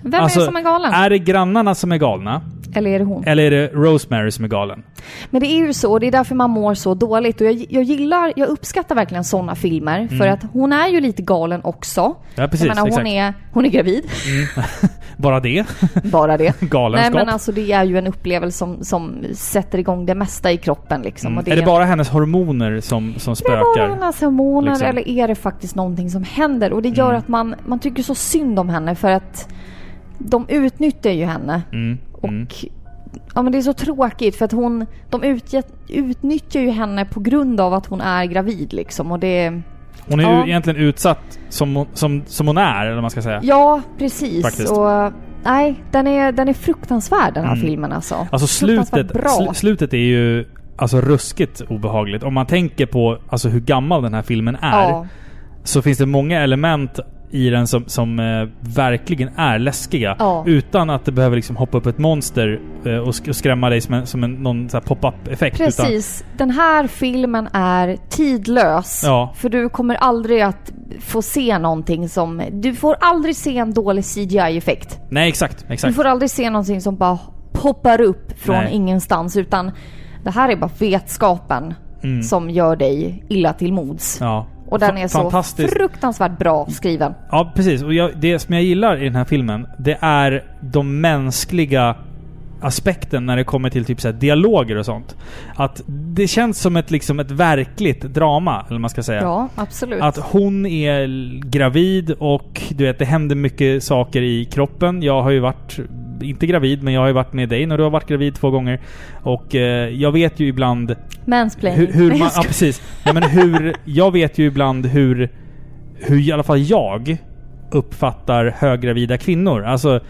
Vem Alltså, är det som är galen? Är det grannarna som är galna? Eller är det hon? Eller är det Rosemary som är galen? Men det är ju så, och det är därför man mår så dåligt. Och jag, jag gillar, jag uppskattar verkligen sådana filmer. För Mm. att hon är ju lite galen också. Ja, precis, Jag menar, hon är, hon är gravid. Mm. <laughs> Bara det? Bara det. <laughs> Nej Galenskap? men alltså det är ju en upplevelse som, som sätter igång det mesta i kroppen liksom. Mm. Och Är det bara hennes hormoner som, som det är bara spökar? hennes hormoner liksom? eller är det faktiskt någonting som händer? Och det gör Mm. att man, man tycker så synd om henne för att de utnyttjar ju henne. Mm. Och Mm. ja, men det är så tråkigt för att hon, de utge, utnyttjar ju henne på grund av att hon är gravid liksom. Och det, Hon är Ja. ju egentligen utsatt som, som, som hon är, eller vad man ska säga. ja, precis. Faktiskt. Och, nej, den är, den är fruktansvärd den här Mm. filmen alltså. Alltså slutet, sl, slutet är ju alltså ruskigt obehagligt. Om man tänker på alltså, hur gammal den här filmen är. Ja. Så finns det många element i den som, som eh, verkligen är läskiga. Ja. Utan att det behöver liksom hoppa upp ett monster eh, och, sk- och skrämma dig som en, som en någon pop-up effekt. Utan, Precis. Den här filmen är tidlös. Ja. För du kommer aldrig att få se någonting som... Du får aldrig se en dålig CGI-effekt. nej, exakt. Du exakt. får aldrig se någonting som bara poppar upp från Nej. ingenstans. Utan det här är bara vetskapen Mm. som gör dig illa till mods. Ja. Och den är så fruktansvärt bra skriven. Ja, precis. Och jag, det som jag gillar i den här filmen, det är de mänskliga aspekten när det kommer till typ så här dialoger och sånt. Att det känns som ett, liksom ett verkligt drama, eller man ska säga. Ja, absolut. Att hon är gravid och du vet, det händer mycket saker i kroppen. Jag har ju varit, inte gravid, men jag har ju varit med dig när du har varit gravid två gånger. Och eh, jag vet ju ibland Mansplaining. hur, hur man, <laughs> ja precis. Ja, men hur, jag vet ju ibland hur, hur i alla fall jag uppfattar höggravida kvinnor. Alltså...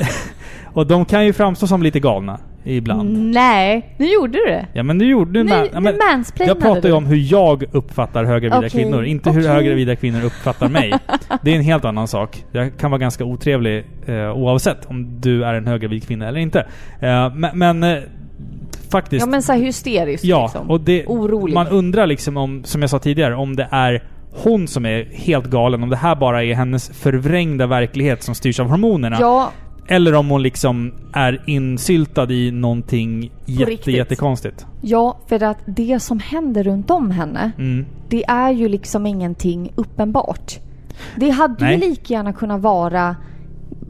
<laughs> och de kan ju framstå som lite galna ibland. Nej, nu gjorde du det. Ja men nu gjorde du... Nu- man- ja, men Jag pratar ju om hur jag uppfattar höggravida Okej, kvinnor. Inte hur okej. höggravida kvinnor uppfattar mig. <laughs> Det är en helt annan sak. Jag kan vara ganska otrevlig eh, oavsett om du är en höggravid kvinna eller inte. Eh, men men eh, faktiskt... Ja men så hysteriskt Ja, liksom. och det, Orolig. man undrar liksom om, som jag sa tidigare, om det är hon som är helt galen. Om det här bara är hennes förvrängda verklighet som styrs av hormonerna. Ja, Eller om hon liksom är insyltad i någonting jätte, riktigt. jättekonstigt. ja, för att det som händer runt om henne, Mm. det är ju liksom ingenting uppenbart. Det hade Nej. ju lika gärna kunnat vara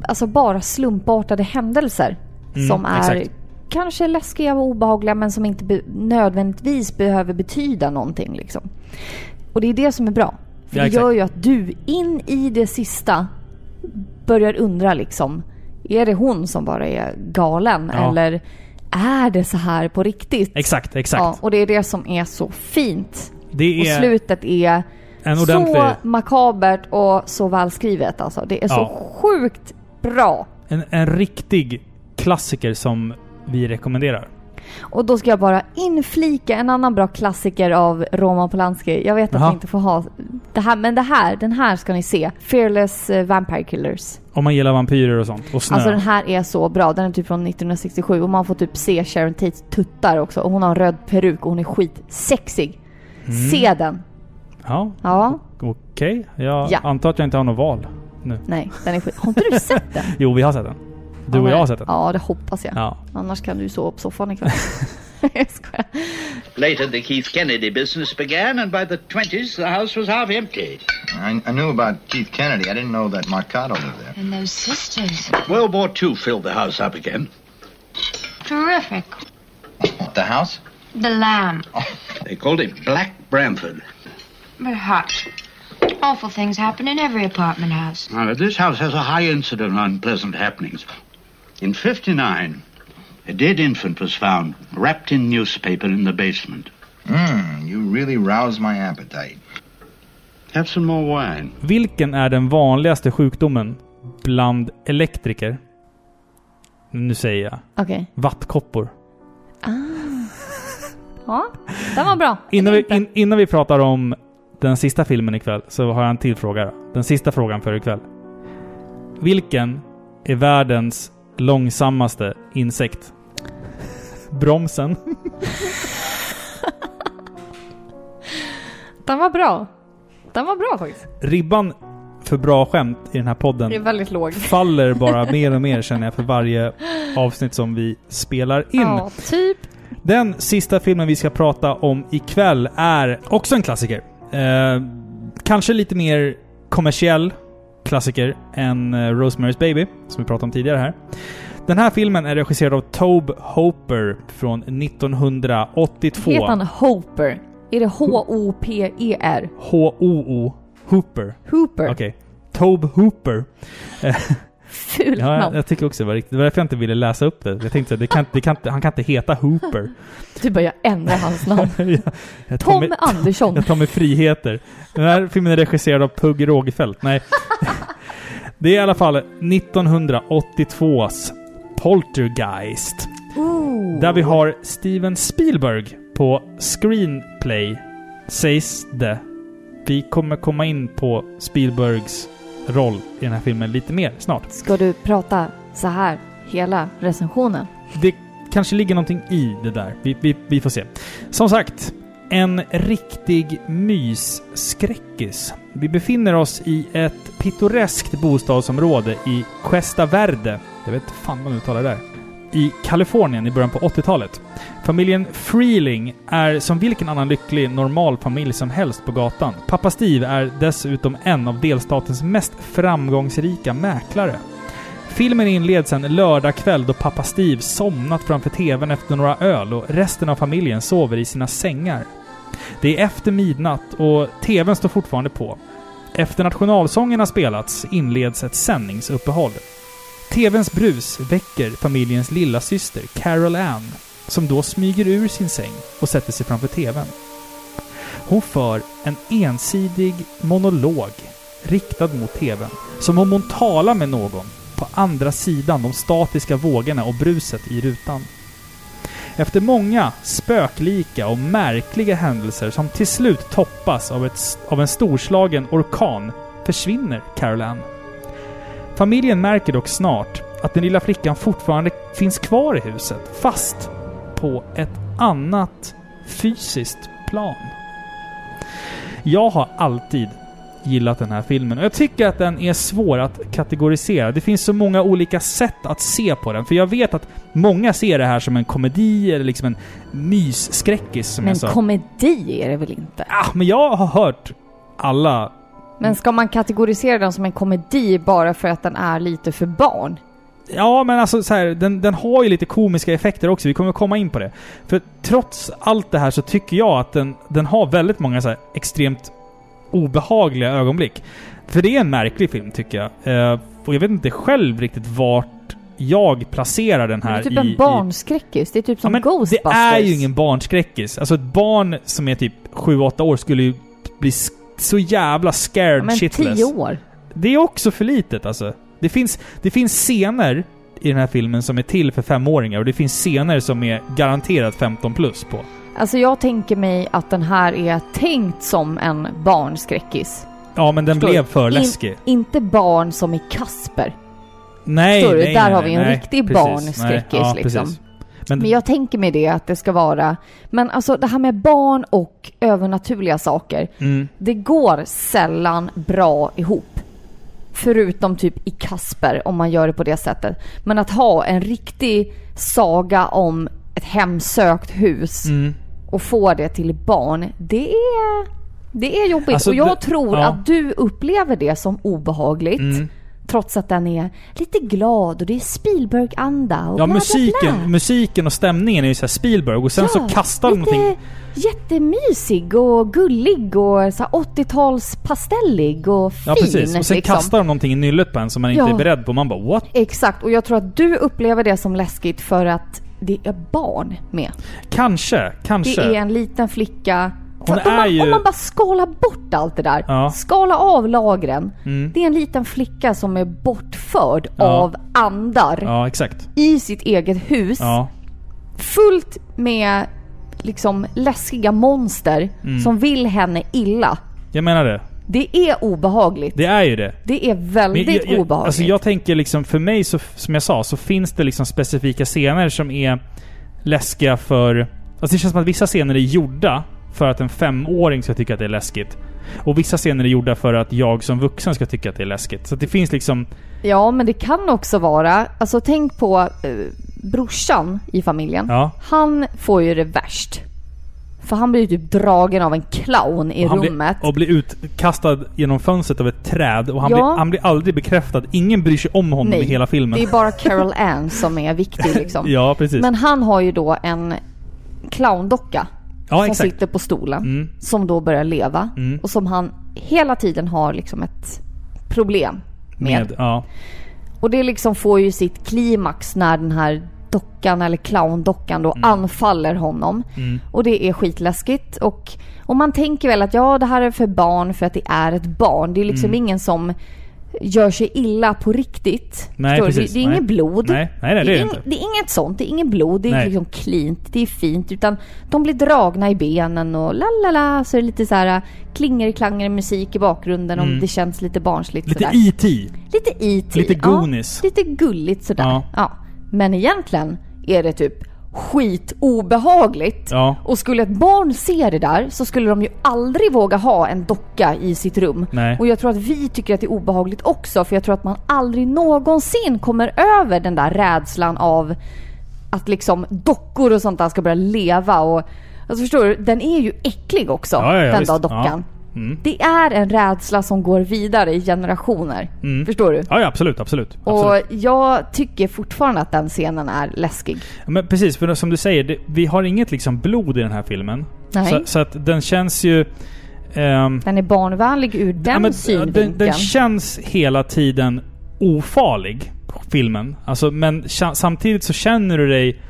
alltså bara slumpartade händelser Mm, som är exakt. kanske läskiga och obehagliga men som inte be- nödvändigtvis behöver betyda någonting liksom. Och det är det som är bra. För Ja, det gör ju att du in i det sista börjar undra liksom. Är det hon som bara är galen? Ja. Eller är det så här på riktigt? Exakt, exakt. Ja, och det är det som är så fint. Det Och är slutet är en ordentlig... så makabert och så välskrivet alltså. Det är så Ja. sjukt bra. En, en riktig klassiker som vi rekommenderar. Och då ska jag bara inflika en annan bra klassiker av Roman Polanski. Jag vet att Jaha. vi inte får ha det här, men det här, den här ska ni se. Fearless eh, Vampire Killers. Om man gillar vampyrer och sånt. Och snö. Alltså den här är så bra. Den är typ från 1967 och man får typ se Sharon Tates tuttar också. Och hon har en röd peruk och hon är skitsexig. Mm. Se den! Ja, Ja, okej. Jag Ja. antar att jag inte har något val nu. nej, den är skit. Har inte du sett den? <laughs> Jo, vi har sett den. Du och jag har sett den. Ja, det hoppas jag. Ja. Annars kan du sova på soffan ikväll. <laughs> jag skojar. Later, the Keith Kennedy business began, and by the 20s, the house was half empty. I, I knew about Keith Kennedy. I didn't know that Marcado lived there. And those sisters. World War II filled the house up again. Terrific. The house? The lamb. Oh. They called it Black Bramford. But hush. Awful things happen in every apartment house. Now, this house has a high incidence of unpleasant happenings. In 59, a dead infant was found, wrapped in newspaper in the basement. Mmm, you really roused my appetite. Have some more wine. Vilken är den vanligaste sjukdomen bland elektriker? Nu säger jag. Okej. Vattkoppor. Ah. Ja, den var bra. Innan vi, in, innan vi pratar om den sista filmen ikväll så har jag en till fråga. Den sista frågan för ikväll. Vilken är världens långsammaste insekt? Bromsen. Den var bra. Den var bra faktiskt. Ribban för bra skämt i den här podden Det är väldigt låg. faller bara <laughs> mer och mer känner jag för varje avsnitt som vi spelar in. Ja, typ. Den sista filmen vi ska prata om ikväll är också en klassiker. Eh, kanske lite mer kommersiell klassiker än eh, Rosemary's Baby, som vi pratade om tidigare här. Den här filmen är regisserad av Tobe Hooper från 1982. Heter han Hooper? Är det H-O-P-E-R? H-O-O. Hooper. Hooper. Okej. Tobe Hooper. <laughs> Kul Ja, jag, namn. jag tycker också det var riktigt. Det var därför jag inte ville läsa upp det. Jag tänkte att det kan, det kan, han kan inte heta Hooper. Du bara, jag ändrar hans namn. <laughs> jag, jag Tom mig- Andersson. Jag tar mig friheter. Den här filmen är regisserad av Pugh Rogefeldt. Nej. <laughs> Det är i alla fall 1982s Poltergeist. Ooh. Där vi har Steven Spielberg på screenplay, sägs det. Vi kommer komma in på Spielbergs roll i den här filmen lite mer snart. Ska du prata så här hela recensionen? Det kanske ligger någonting i det där. Vi, vi, vi får se. Som sagt, en riktig mysskräckis. Vi befinner oss i ett pittoreskt bostadsområde i Cuesta Verde. Jag vet inte fan vad man uttalar det där. I Kalifornien i början på 80-talet. Familjen Freeling är som vilken annan lycklig, normal familj som helst på gatan. Pappa Steve är dessutom en av delstatens mest framgångsrika mäklare. Filmen inleds en lördagkväll då pappa Steve somnat framför TVn efter några öl och resten av familjen sover i sina sängar. Det är efter midnatt och TVn står fortfarande på. Efter nationalsången har spelats inleds ett sändningsuppehåll. TVns brus väcker familjens lilla syster Carol Ann, som då smyger ur sin säng och sätter sig framför TVn. Hon för en ensidig monolog riktad mot TVn, som om hon talar med någon på andra sidan de statiska vågorna och bruset i rutan. Efter många spöklika och märkliga händelser som till slut toppas av, ett, av en storslagen orkan försvinner Carol Ann. Familjen märker dock snart att den lilla flickan fortfarande finns kvar i huset, fast på ett annat fysiskt plan. Jag har alltid gillat den här filmen och jag tycker att den är svår att kategorisera. Det finns så många olika sätt att se på den. För jag vet att många ser det här som en komedi eller liksom en mysskräckis som Men jag sa. komedi är det väl inte? ah, men jag har hört alla Men ska man kategorisera den som en komedi bara för att den är lite för barn? Ja, men alltså så här, den, den har ju lite komiska effekter också. Vi kommer komma in på det. För trots allt det här så tycker jag att den, den har väldigt många så här extremt obehagliga ögonblick. För det är en märklig film tycker jag. Eh, och jag vet inte själv riktigt vart jag placerar den Det här är typ i... en i barnskräckis. Det är typ Ja, som men Ghostbusters. det är ju ingen barnskräckis. Alltså ett barn som är typ 7-8 år skulle ju bli sk- så jävla scared Ja, men shitless. 10 år. Det är också för litet alltså. Det finns, det finns scener i den här filmen som är till för femåringar och det finns scener som är garanterat 15 plus på. Alltså jag tänker mig att den här är tänkt som en barnskräckis. Ja, men den Förstår blev för In- läskig. inte barn som i Kasper. Nej, Förstår du? nej, Där nej, har vi en nej, riktig barnskräckis Nej, ja, liksom. precis. Men, Men, jag tänker mig det att det ska vara... Men alltså det här med barn och övernaturliga saker. Mm. Det går sällan bra ihop. Förutom typ i Kasper om man gör det på det sättet. Men att ha en riktig saga om ett hemsökt hus Mm. och få det till barn. Det är, det är jobbigt. Alltså, och jag det- tror ja. att du upplever det som obehagligt. Mm. Trots att den är lite glad och det är Spielberg-anda och ja, bla, bla, musiken, bla. musiken och stämningen är ju såhär Spielberg och sen Ja, så kastar de någonting... jättemysig och gullig och så här 80-tals pastellig och fin. Ja, precis. Och sen liksom. kastar de någonting i nyllet på en som man inte Ja. är beredd på. Man bara what? Exakt, och jag tror att du upplever det som läskigt för att det är barn med. Kanske, kanske. Det är en liten flicka. Hon För om, man, ju- om man bara skalar bort allt det där. Ja. Skala av lagren. Mm. Det är en liten flicka som är bortförd Ja. av andar Ja, exakt. i sitt eget hus. Fullt med liksom läskiga monster Mm. som vill henne illa. Jag menar det. Det är obehagligt. Det är ju det. Det är väldigt jag, jag, obehagligt. Alltså jag tänker liksom, för mig så, som jag sa, så finns det liksom specifika scener som är läskiga för... Alltså det känns som att vissa scener är gjorda för att en femåring ska tycka att det är läskigt. Och vissa scener är gjorda för att jag som vuxen ska tycka att det är läskigt. Så det finns liksom... Ja, men det kan också vara... Alltså tänk på eh, brorsan i familjen. Ja. Han får ju det värst. För han blir ju typ dragen av en clown i och rummet. Blir, och blir utkastad genom fönstret av ett träd. Och han, Ja. blir, han blir aldrig bekräftad. Ingen bryr sig om honom i hela filmen. det är bara <laughs> Carol Ann som är viktig liksom. Ja, precis. Men han har ju då en clowndocka. Ja, som exakt. sitter på stolen. Mm. Som då börjar leva. Mm. Och som han hela tiden har liksom ett problem med. Med, ja. Och det liksom får ju sitt klimax när den här dockan eller clowndockan då anfaller honom. Mm. Och det är skitläskigt. Och, och man tänker väl att ja, det här är för barn för att det är ett barn. Det är liksom Mm. ingen som gör sig illa på riktigt. Nej, precis. Det, det är Nej. inget blod. Nej, nej, nej, det är det ing- inte. det är inget sånt. Det är inget blod. Det är liksom cleant. Det är fint. Utan de blir dragna i benen och la la la. Så är det lite så här klinger klanger musik i bakgrunden om Mm. det känns lite barnsligt Lite sådär. E.T. Lite E.T. Lite Goonies. Ja, lite gulligt sådär. Ja. Ja. Men egentligen är det typ skitobehagligt. Ja. Och skulle ett barn se det där så skulle de ju aldrig våga ha en docka i sitt rum. Nej. Och jag tror att vi tycker att det är obehagligt också för jag tror att man aldrig någonsin kommer över den där rädslan av att liksom dockor och sånt där ska börja leva och Alltså förstår du? Den är ju äcklig också, Ja, ja, den där dockan. Mm. Det är en rädsla som går vidare i generationer. Mm. Förstår du? Ja, ja absolut, absolut. Och absolut. jag tycker fortfarande att den scenen är läskig. Men precis, för som du säger, det, vi har inget liksom blod i den här filmen. Nej. Så, så att den känns ju... ehm, Den är barnvänlig ur den ja, men, synvinkeln. den, den känns hela tiden ofarlig, filmen. Alltså, men samtidigt så känner du dig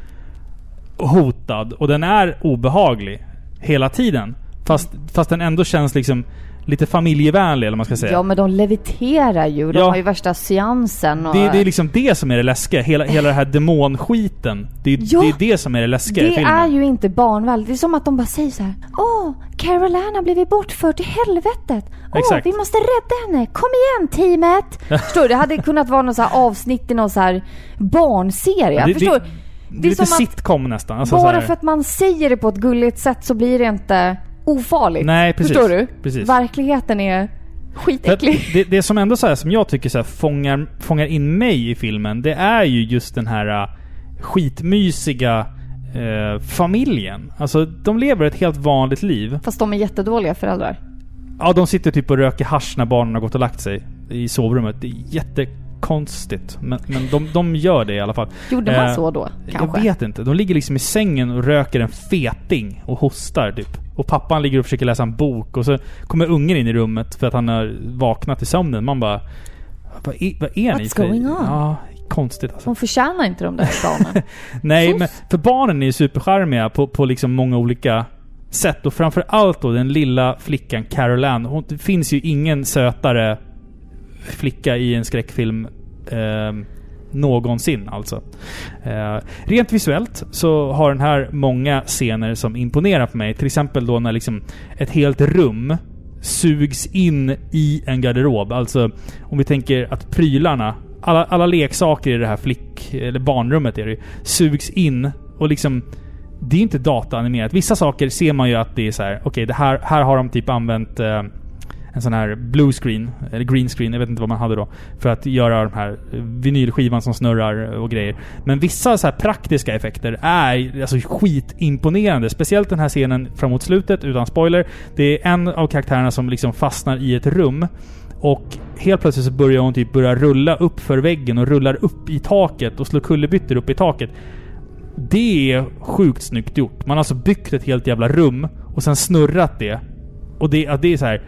hotad och den är obehaglig hela tiden. Fast, fast den ändå känns liksom lite familjevänlig eller man ska säga. Ja men de leviterar ju. De Ja. har ju värsta seansen och... Det, det är liksom det som är det läskiga. Hela, hela det här demonskiten. Det, är- Ja. det är det som är det läskiga i det filmen. är ju inte barnvänligt. Det är som att de bara säger så här. Åh, Caroline har blivit bortförd till helvetet. Åh, Exakt. vi måste rädda henne. Kom igen teamet! <laughs> Förstår du? Det hade kunnat vara något så avsnitt i någon så här barnserie. det, Förstår det, du? det är lite som sitcom nästan. Alltså, så bara för att man säger det på ett gulligt sätt så blir det inte ofarligt. Nej, precis. Förstår du? Precis. Verkligheten är skitäcklig. det, det som ändå så här, som jag tycker så här, fångar, fångar in mig i filmen, det är ju just den här uh, skitmysiga eh, familjen. Alltså, de lever ett helt vanligt liv. Fast de är jättedåliga föräldrar. Ja, de sitter typ och röker hasch när barnen har gått och lagt sig i sovrummet. Det är jättekonstigt. Men, men de, de gör det i alla fall. Gjorde man Eh, så då? Kanske? Jag vet inte. De ligger liksom i sängen och röker en feting och hostar typ. Och pappan ligger och försöker läsa en bok och så kommer ungen in i rummet för att han har vaknat i sömnen. Man bara... Vad är, vad är ni What's going on? Ja, konstigt alltså. De förtjänar inte de där barnen. <laughs> Nej, men för barnen är ju supercharmiga på, på liksom många olika sätt. Och framför allt då den lilla flickan Carol Ann. Hon, det finns ju ingen sötare flicka i en skräckfilm eh, någonsin alltså. Eh, rent visuellt så har den här många scener som imponerar på mig. Till exempel då när liksom ett helt rum sugs in i en garderob. Alltså om vi tänker att prylarna, alla, alla leksaker i det här flick eller barnrummet är det ju, sugs in och liksom det är inte dataanimerat. Vissa saker ser man ju att det är så här. okej det här, här har de typ använt eh, en sån här blue screen, eller green screen, jag vet inte vad man hade då. För att göra de här eh, vinylskivan som snurrar och grejer. Men vissa så här praktiska effekter är alltså skitimponerande. Speciellt den här scenen framåt slutet, utan spoiler. Det är en av karaktärerna som liksom fastnar i ett rum. Och helt plötsligt så börjar hon typ börja rulla upp för väggen och rullar upp i taket och slår kullerbyttor upp i taket. Det är sjukt snyggt gjort. Man har alltså byggt ett helt jävla rum och sen snurrat det. Och det, ja, det är så här.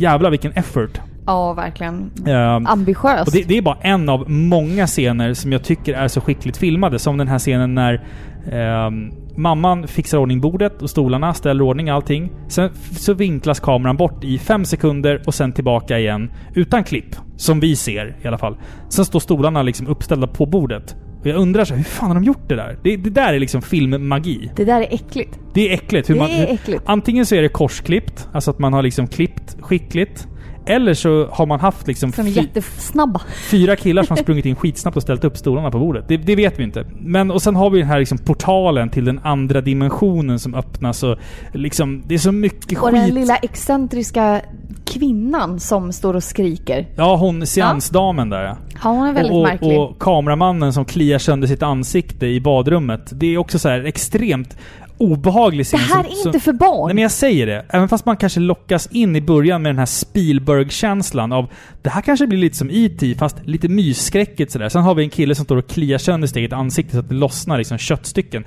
Jävlar vilken effort. Ja, verkligen. Ehm, Ambitiöst. det, det är bara en av många scener som jag tycker är så skickligt filmade. Som den här scenen när ehm, mamman fixar ordning bordet och stolarna, ställer ordning allting. Sen så vinklas kameran bort i fem sekunder och sen tillbaka igen. Utan klipp. Som vi ser i alla fall. Sen står stolarna liksom uppställda på bordet. Och jag undrar så här, hur fan har de gjort det där? Det, det där är liksom filmmagi. Det där är äckligt. Det är äckligt. Hur Det man, är äckligt. Antingen så är det korsklippt, alltså att man har liksom klippt skickligt. Eller så har man haft liksom Som jättesnabba. fyra killar som har sprungit in skitsnabbt och ställt upp stolarna på bordet. Det, det vet vi inte. Men och sen har vi den här liksom portalen till den andra dimensionen som öppnas och liksom... Det är så mycket Och den skit. lilla excentriska kvinnan som står och skriker. Ja, hon seansdamen där ja. Ja, hon är väldigt och, märklig. Och kameramannen som kliar sönder sitt ansikte i badrummet. Det är också så här extremt obehaglig det scen. här som- är som- inte för barn. Nej men jag säger det. Även fast man kanske lockas in i början med den här Spielberg-känslan av det här kanske blir lite som E.T. fast lite mysskräckigt sådär. Sen har vi en kille som står och kliar sönder sitt eget ansikte så att det lossnar liksom köttstycken.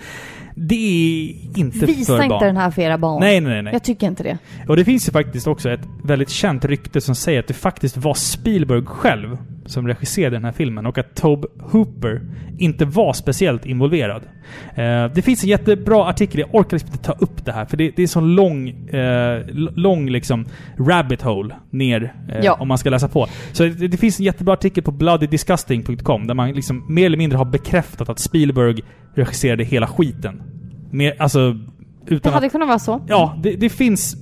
Det är inte Visa för inte barn. den här för era barn. Nej, nej, nej. Jag tycker inte det. Och det finns ju faktiskt också ett väldigt känt rykte som säger att det faktiskt var Spielberg själv som regisserade den här filmen och att Tobe Hooper inte var speciellt involverad. Eh, det finns en jättebra artikel, jag orkar liksom inte ta upp det här för det, det är så lång, eh, lång liksom rabbit hole ner eh, Ja. om man ska läsa på. Så det, det finns en jättebra artikel på bloodydisgusting.com där man liksom mer eller mindre har bekräftat att Spielberg regisserade hela skiten. Mer, alltså, Det utan hade att... kunnat vara så. Ja, det, det finns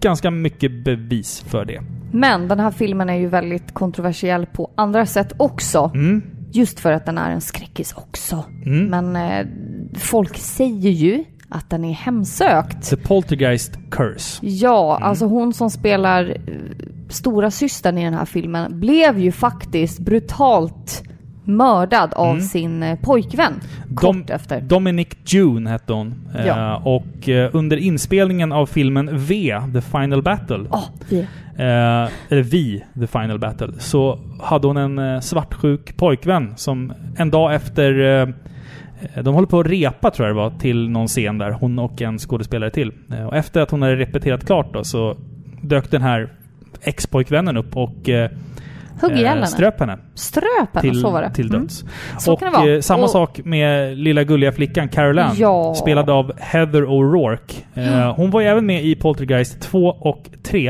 ganska mycket bevis för det. Men den här filmen är ju väldigt kontroversiell på andra sätt också. Mm. Just för att den är en skräckis också. Mm. Men eh, folk säger ju att den är hemsökt. The Poltergeist Curse. Ja, Mm. alltså hon som spelar eh, stora systern i den här filmen blev ju faktiskt brutalt mördad av Mm. sin eh, pojkvän. Dom, efter. Dominic June hette hon. Ja. Eh, och eh, under inspelningen av filmen V, The Final Battle. V. Eh, eller Vi, The Final Battle. Så hade hon en eh, svartsjuk pojkvän som en dag efter eh, de håller på att repa tror jag det var till någon scen där. Hon och en skådespelare till. Eh, Och efter att hon hade repeterat klart då så dök den här ex-pojkvännen upp och eh, Högg ihjäl henne. ströp henne. Ströp henne, Till, så var det. till Mm. döds. Så och eh, samma Och- sak med lilla gulliga flickan Carol Ann. Ja. Spelad av Heather O'Rourke. Eh, hon var ju även med i Poltergeist 2 och 3.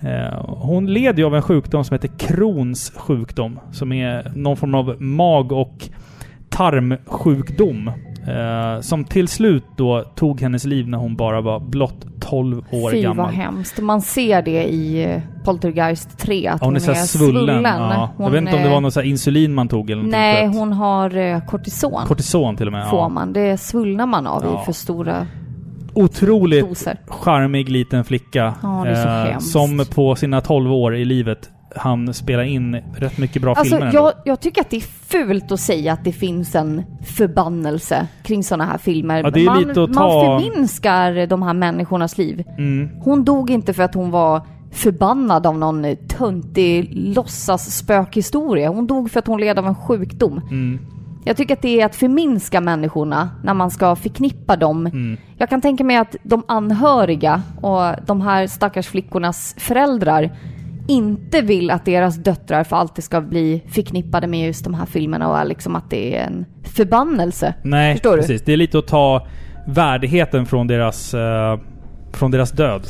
Eh, hon led ju av en sjukdom som heter Crohns sjukdom. Som är någon form av mag och tarmsjukdom. Eh, som till slut då tog hennes liv när hon bara var blott 12 år Fy gammal. vad hemskt. Man ser det i eh, Poltergeist 3 att Ja, hon är så här svullen. Ja. Jag Hon, vet inte om det eh, var något så insulin man tog eller Nej, att- hon har eh, kortison. Kortison till och med. Får ja. man. Det svullnar man av Ja. i för stora... Otroligt Doser. charmig liten flicka. Ja, det är så eh, som på sina 12 år i livet han spela in rätt mycket bra Alltså, filmer jag, jag tycker att det är fult att säga att det finns en förbannelse kring sådana här filmer. Ja, man, att man ta- förminskar de här människornas liv. Mm. Hon dog inte för att hon var förbannad av någon töntig låtsas spökhistoria. Hon dog för att hon led av en sjukdom. Mm. Jag tycker att det är att förminska människorna när man ska förknippa dem. Mm. Jag kan tänka mig att de anhöriga och de här stackars flickornas föräldrar inte vill att deras döttrar för alltid ska bli förknippade med just de här filmerna och liksom att det är en förbannelse. Nej, Förstår du? precis. Det är lite att ta värdigheten från deras, eh, från deras död.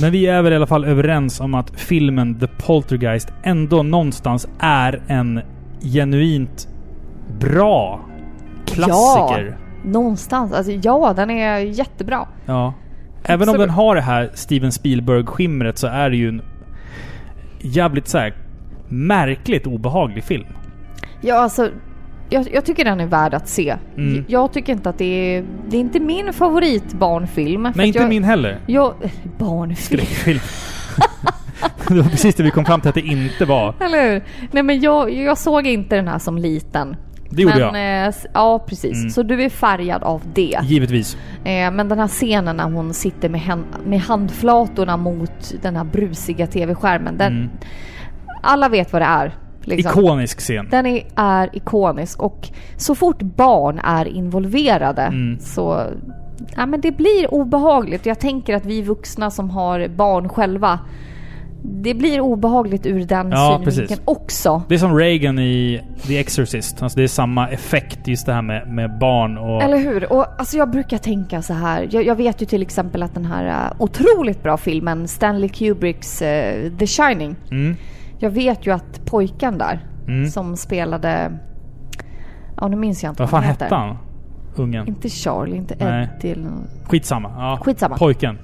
Men vi är väl i alla fall överens om att filmen The Poltergeist ändå någonstans är en genuint bra klassiker. Ja, någonstans. Alltså ja, den är jättebra. Ja. Även om den har det här Steven Spielberg-skimret så är det ju en jävligt så här märkligt obehaglig film. Ja, alltså jag, jag tycker den är värd att se. Mm. Jag tycker inte att det är... Det är inte min favoritbarnfilm. för Nej, inte jag, min heller. Jag, <laughs> barnfilm? Skräckfilm. <laughs> det var precis det vi kom fram till att det inte var. Eller hur? Nej men jag, jag såg inte den här som liten. Det gjorde men, jag. Eh, ja, precis. Mm. Så du är färgad av det. Givetvis. Eh, men den här scenen när hon sitter med, hän- med handflatorna mot den här brusiga tv-skärmen. Den, Mm. Alla vet vad det är. liksom. Ikonisk scen. Den är, är ikonisk och så fort barn är involverade Mm. så ja, men det blir obehagligt. Jag tänker att vi vuxna som har barn själva det blir obehagligt ur den Ja, synvinkeln precis. också. Det är som Reagan i The Exorcist. Alltså det är samma effekt just det här med, med barn och... Eller hur? Och alltså jag brukar tänka så här. Jag, jag vet ju till exempel att den här uh, otroligt bra filmen Stanley Kubricks uh, The Shining. Mm. Jag vet ju att pojken där Mm. som spelade... Ja, nu minns jag inte Vad fan han hette heter. han? Ungen? Inte Charlie, inte. Eddie. Skitsamma. Ja. Skitsamma. Pojken.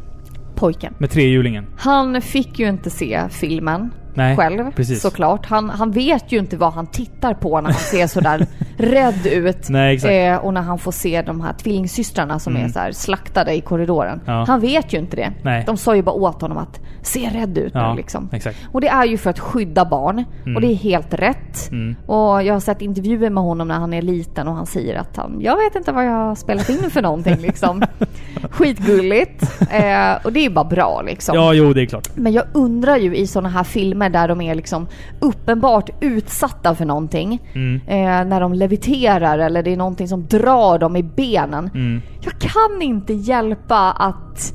Pojken. Med trehjulingen. Han fick ju inte se filmen Nej, själv precis. såklart. Han, han vet ju inte vad han tittar på när han ser sådär <laughs> rädd ut. Nej. Eh, och när han får se de här tvillingsystrarna som Mm. är så slaktade i korridoren. Ja. Han vet ju inte det. Nej. De sa ju bara åt honom att se rädd ut Ja, nu liksom. exakt. Och det är ju för att skydda barn. Mm. Och det är helt rätt. Mm. Och jag har sett intervjuer med honom när han är liten och han säger att han, jag vet inte vad jag har spelat in för någonting liksom. <laughs> Skitgulligt. Eh, och det är bara bra liksom. Ja, jo det är klart. Men jag undrar ju i sådana här filmer där de är liksom uppenbart utsatta för någonting. Mm. Eh, när de leviterar eller det är någonting som drar dem i benen. Mm. Jag kan inte hjälpa att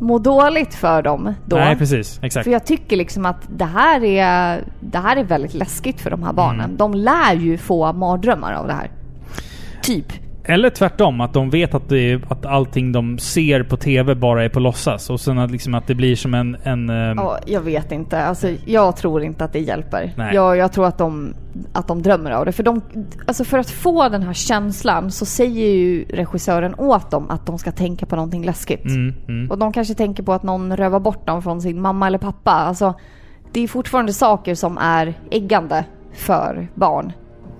må dåligt för dem då. Nej, precis. Exakt. För jag tycker liksom att det här är, det här är väldigt läskigt för de här barnen. De lär ju få mardrömmar av det här. Typ. Eller tvärtom, att de vet att, det att allting de ser på TV bara är på låtsas. Och sen att, liksom att det blir som en... en eh, Ja, jag vet inte. Alltså, jag tror inte att det hjälper. Nej. Jag, jag tror att de, att de drömmer av det. För, de, alltså för att få den här känslan så säger ju regissören åt dem att de ska tänka på någonting läskigt. Mm, mm. Och de kanske tänker på att någon rövar bort dem från sin mamma eller pappa. Alltså, det är fortfarande saker som är äggande för barn.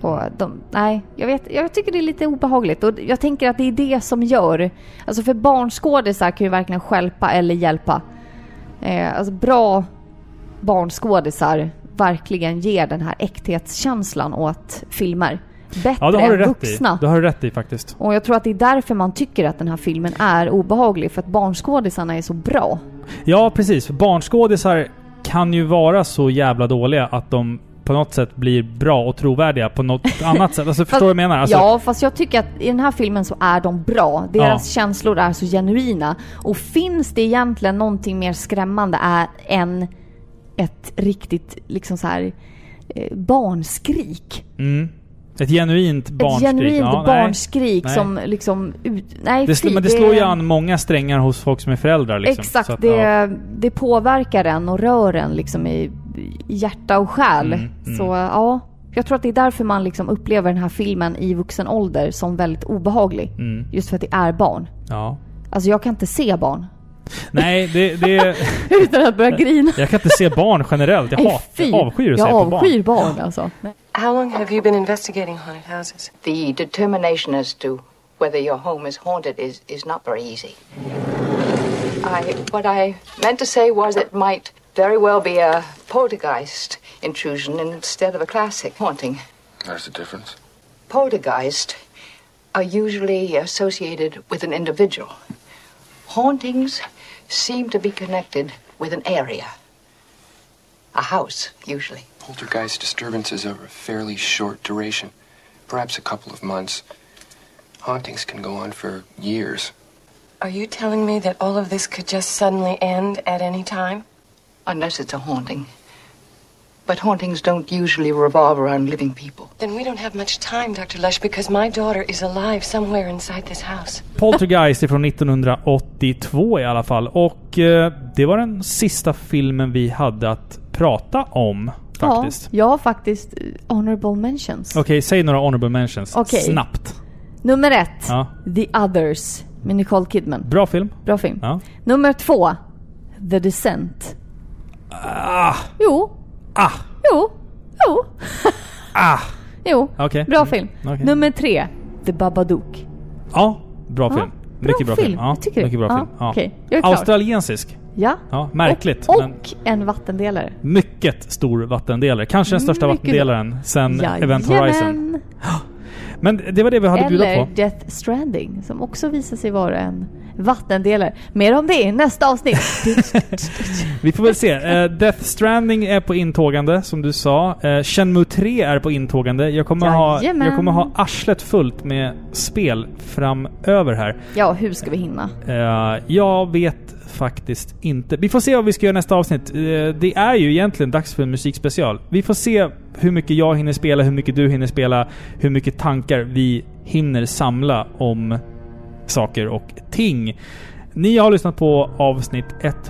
Och de, nej, jag, vet, jag tycker det är lite obehagligt. Och jag tänker att det är det som gör... Alltså för barnskådisar kan ju verkligen stjälpa eller hjälpa. Eh, alltså bra barnskådisar verkligen ger den här äkthetskänslan åt filmer. Bättre Ja, det har du än rätt vuxna. i. Det har du rätt i faktiskt. Och jag tror att det är därför man tycker att den här filmen är obehaglig. För att barnskådisarna är så bra. Ja, precis. Barnskådisar kan ju vara så jävla dåliga att de på något sätt blir bra och trovärdiga på något <laughs> annat sätt. Alltså, förstår du vad jag menar? Alltså, ja, fast jag tycker att i den här filmen så är de bra. Deras känslor är så genuina. Och finns det egentligen någonting mer skrämmande är än ett riktigt liksom så här eh, barnskrik. Mm. Ett genuint barnskrik. Ett genuint Ja, barnskrik Nej. som liksom ut, Nej, Det, fy, men det slår ju an många strängar hos folk som är föräldrar. Liksom. Exakt, att, det, ja. det påverkar en och rör en liksom i hjärta och själ. Mm, mm. Så ja, jag tror att det är därför man liksom upplever den här filmen i vuxen ålder som väldigt obehaglig. Mm. Just för att det är barn. Ja. Alltså jag kan inte se barn. Nej, det... det <laughs> Utan att börja grina. jag kan inte se barn generellt. Jag, hat, jag avskyr att Jag se på barn. avskyr barn alltså. How long have you been investigating haunted houses? The determination as to whether your home is haunted is, is not very easy. I, what I meant to say was it might very well be a poltergeist intrusion instead of a classic haunting. There's a difference. Poltergeist are usually associated with an individual. Hauntings seem to be connected with an area. A house, usually. Poltergeist disturbances are of fairly short duration, perhaps a couple of months. Hauntings can go on for years. Are you telling me that all of this could just suddenly end at any time? Unless it's a haunting. But hauntings don't usually revolve around living people. Then we don't have much time, Dr. Lush, because my daughter is alive somewhere inside this house. Poltergeist är från 1982 i alla fall. Och eh, det var den sista filmen vi hade att prata om faktiskt. Ja, jag har faktiskt honorable mentions. Okej, säg några honorable mentions. Okej. Snabbt. Nummer ett. Ja. The Others med Nicole Kidman. Bra film. Bra film. Ja. Nummer två. The Descent. Ah. Jo. Ah. Jo. Jo. Ah. <laughs> Jo. Okej. Bra Mm. film. Okej. Nummer tre. The Babadook. Ja, bra film. bra Mycket bra film. film. Ja, tycker mycket bra Ja, film. Ja. klar. Australiensisk. Ja. Ja, märkligt. Och, men och en vattendelare. mycket stor vattendelare. Kanske den största Mycket vattendelaren sen Event. Horizon. <gasps> Men det var det vi hade att bjuda Eller på. Death Stranding som också visar sig vara en vattendelare. Mer om det i nästa avsnitt. <laughs> Vi får väl se. Eh, Death Stranding är på intågande, som du sa. Uh, Shenmue 3 är på intågande. Jag kommer, ha, jag kommer ha arslet fullt med spel framöver här. ja, hur ska vi hinna? Eh, jag vet faktiskt inte. Vi får se vad vi ska göra nästa avsnitt. Eh, det är ju egentligen dags för en musikspecial. Vi får se hur mycket jag hinner spela, hur mycket du hinner spela, hur mycket tankar vi hinner samla om saker och ting. Ni har lyssnat på avsnitt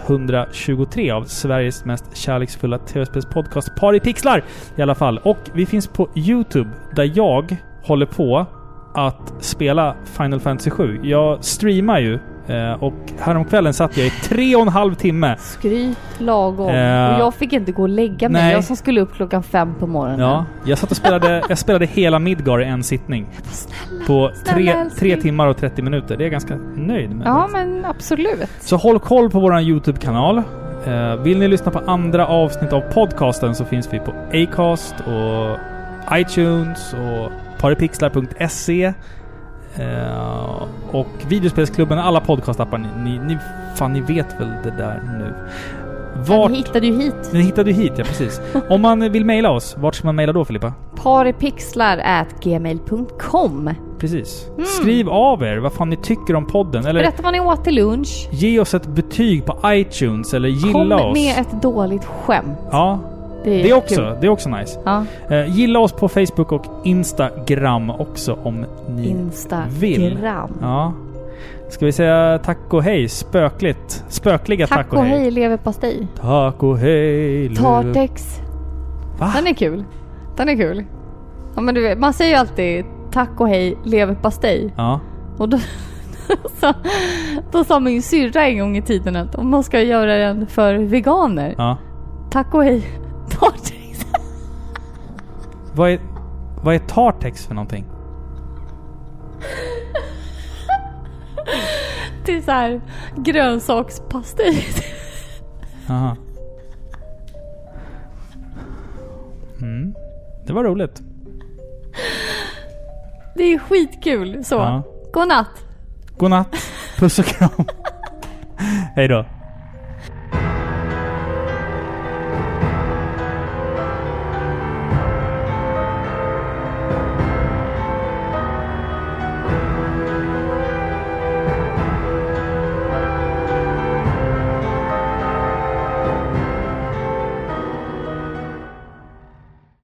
123 av Sveriges mest kärleksfulla tv-spelspodcast Par i pixlar i alla fall. Och vi finns på Youtube där jag håller på att spela Final Fantasy 7. Jag streamar ju och häromkvällen satt jag i tre och en halv timme. Skryt lagom. Eh, och jag fick inte gå och lägga mig. nej. Jag som skulle upp klockan fem på morgonen. Ja, jag satt och spelade, jag spelade hela Midgar i en sittning. På tre, snälla älskling. tre timmar och 30 minuter. Det är jag ganska nöjd med. Ja, men absolut. Så håll koll på vår YouTube-kanal. Eh, vill ni lyssna på andra avsnitt av podcasten så finns vi på Acast och iTunes och paripixlar.se. Eh, och videospelsklubben, alla podcastappar. Ni, ni, ni, fan, ni vet väl det där nu. Vart... Ni hittade ju hit. Ni hittade ju hit, ja precis. <laughs> Om man vill mejla oss, vart ska man mejla då Filippa? Paripixlar at gmail.com Precis. Skriv av er vad fan ni tycker om podden. Eller Berätta vad ni åt till lunch. ge oss ett betyg på iTunes eller Kom gilla oss. med ett dåligt skämt. Ja. Det Det är är, också, kul. det är också nice. Ja. Eh, gilla oss på Facebook och Instagram också om ni vill. Instagram. Ja. Ska vi säga tack och hej? Spökligt. Spökliga tack, Tack och hej leverpastej. Tack och hej. lever- Tartex. Va? Den är kul. Den är kul. Ja men du vet, man säger ju alltid tack och hej leverpastej. Ja. Och då, <laughs> så, då sa min syrra en gång i tiden att om man ska göra den för veganer. Ja. Tack och hej Tartex. Vad är, vad är Tartex för någonting? Till så här grönsakspastej. Aha. Mm. Det var roligt. Det är skitkul. Så. Ja. God natt. God natt. Puss och kram. <laughs> Hej då.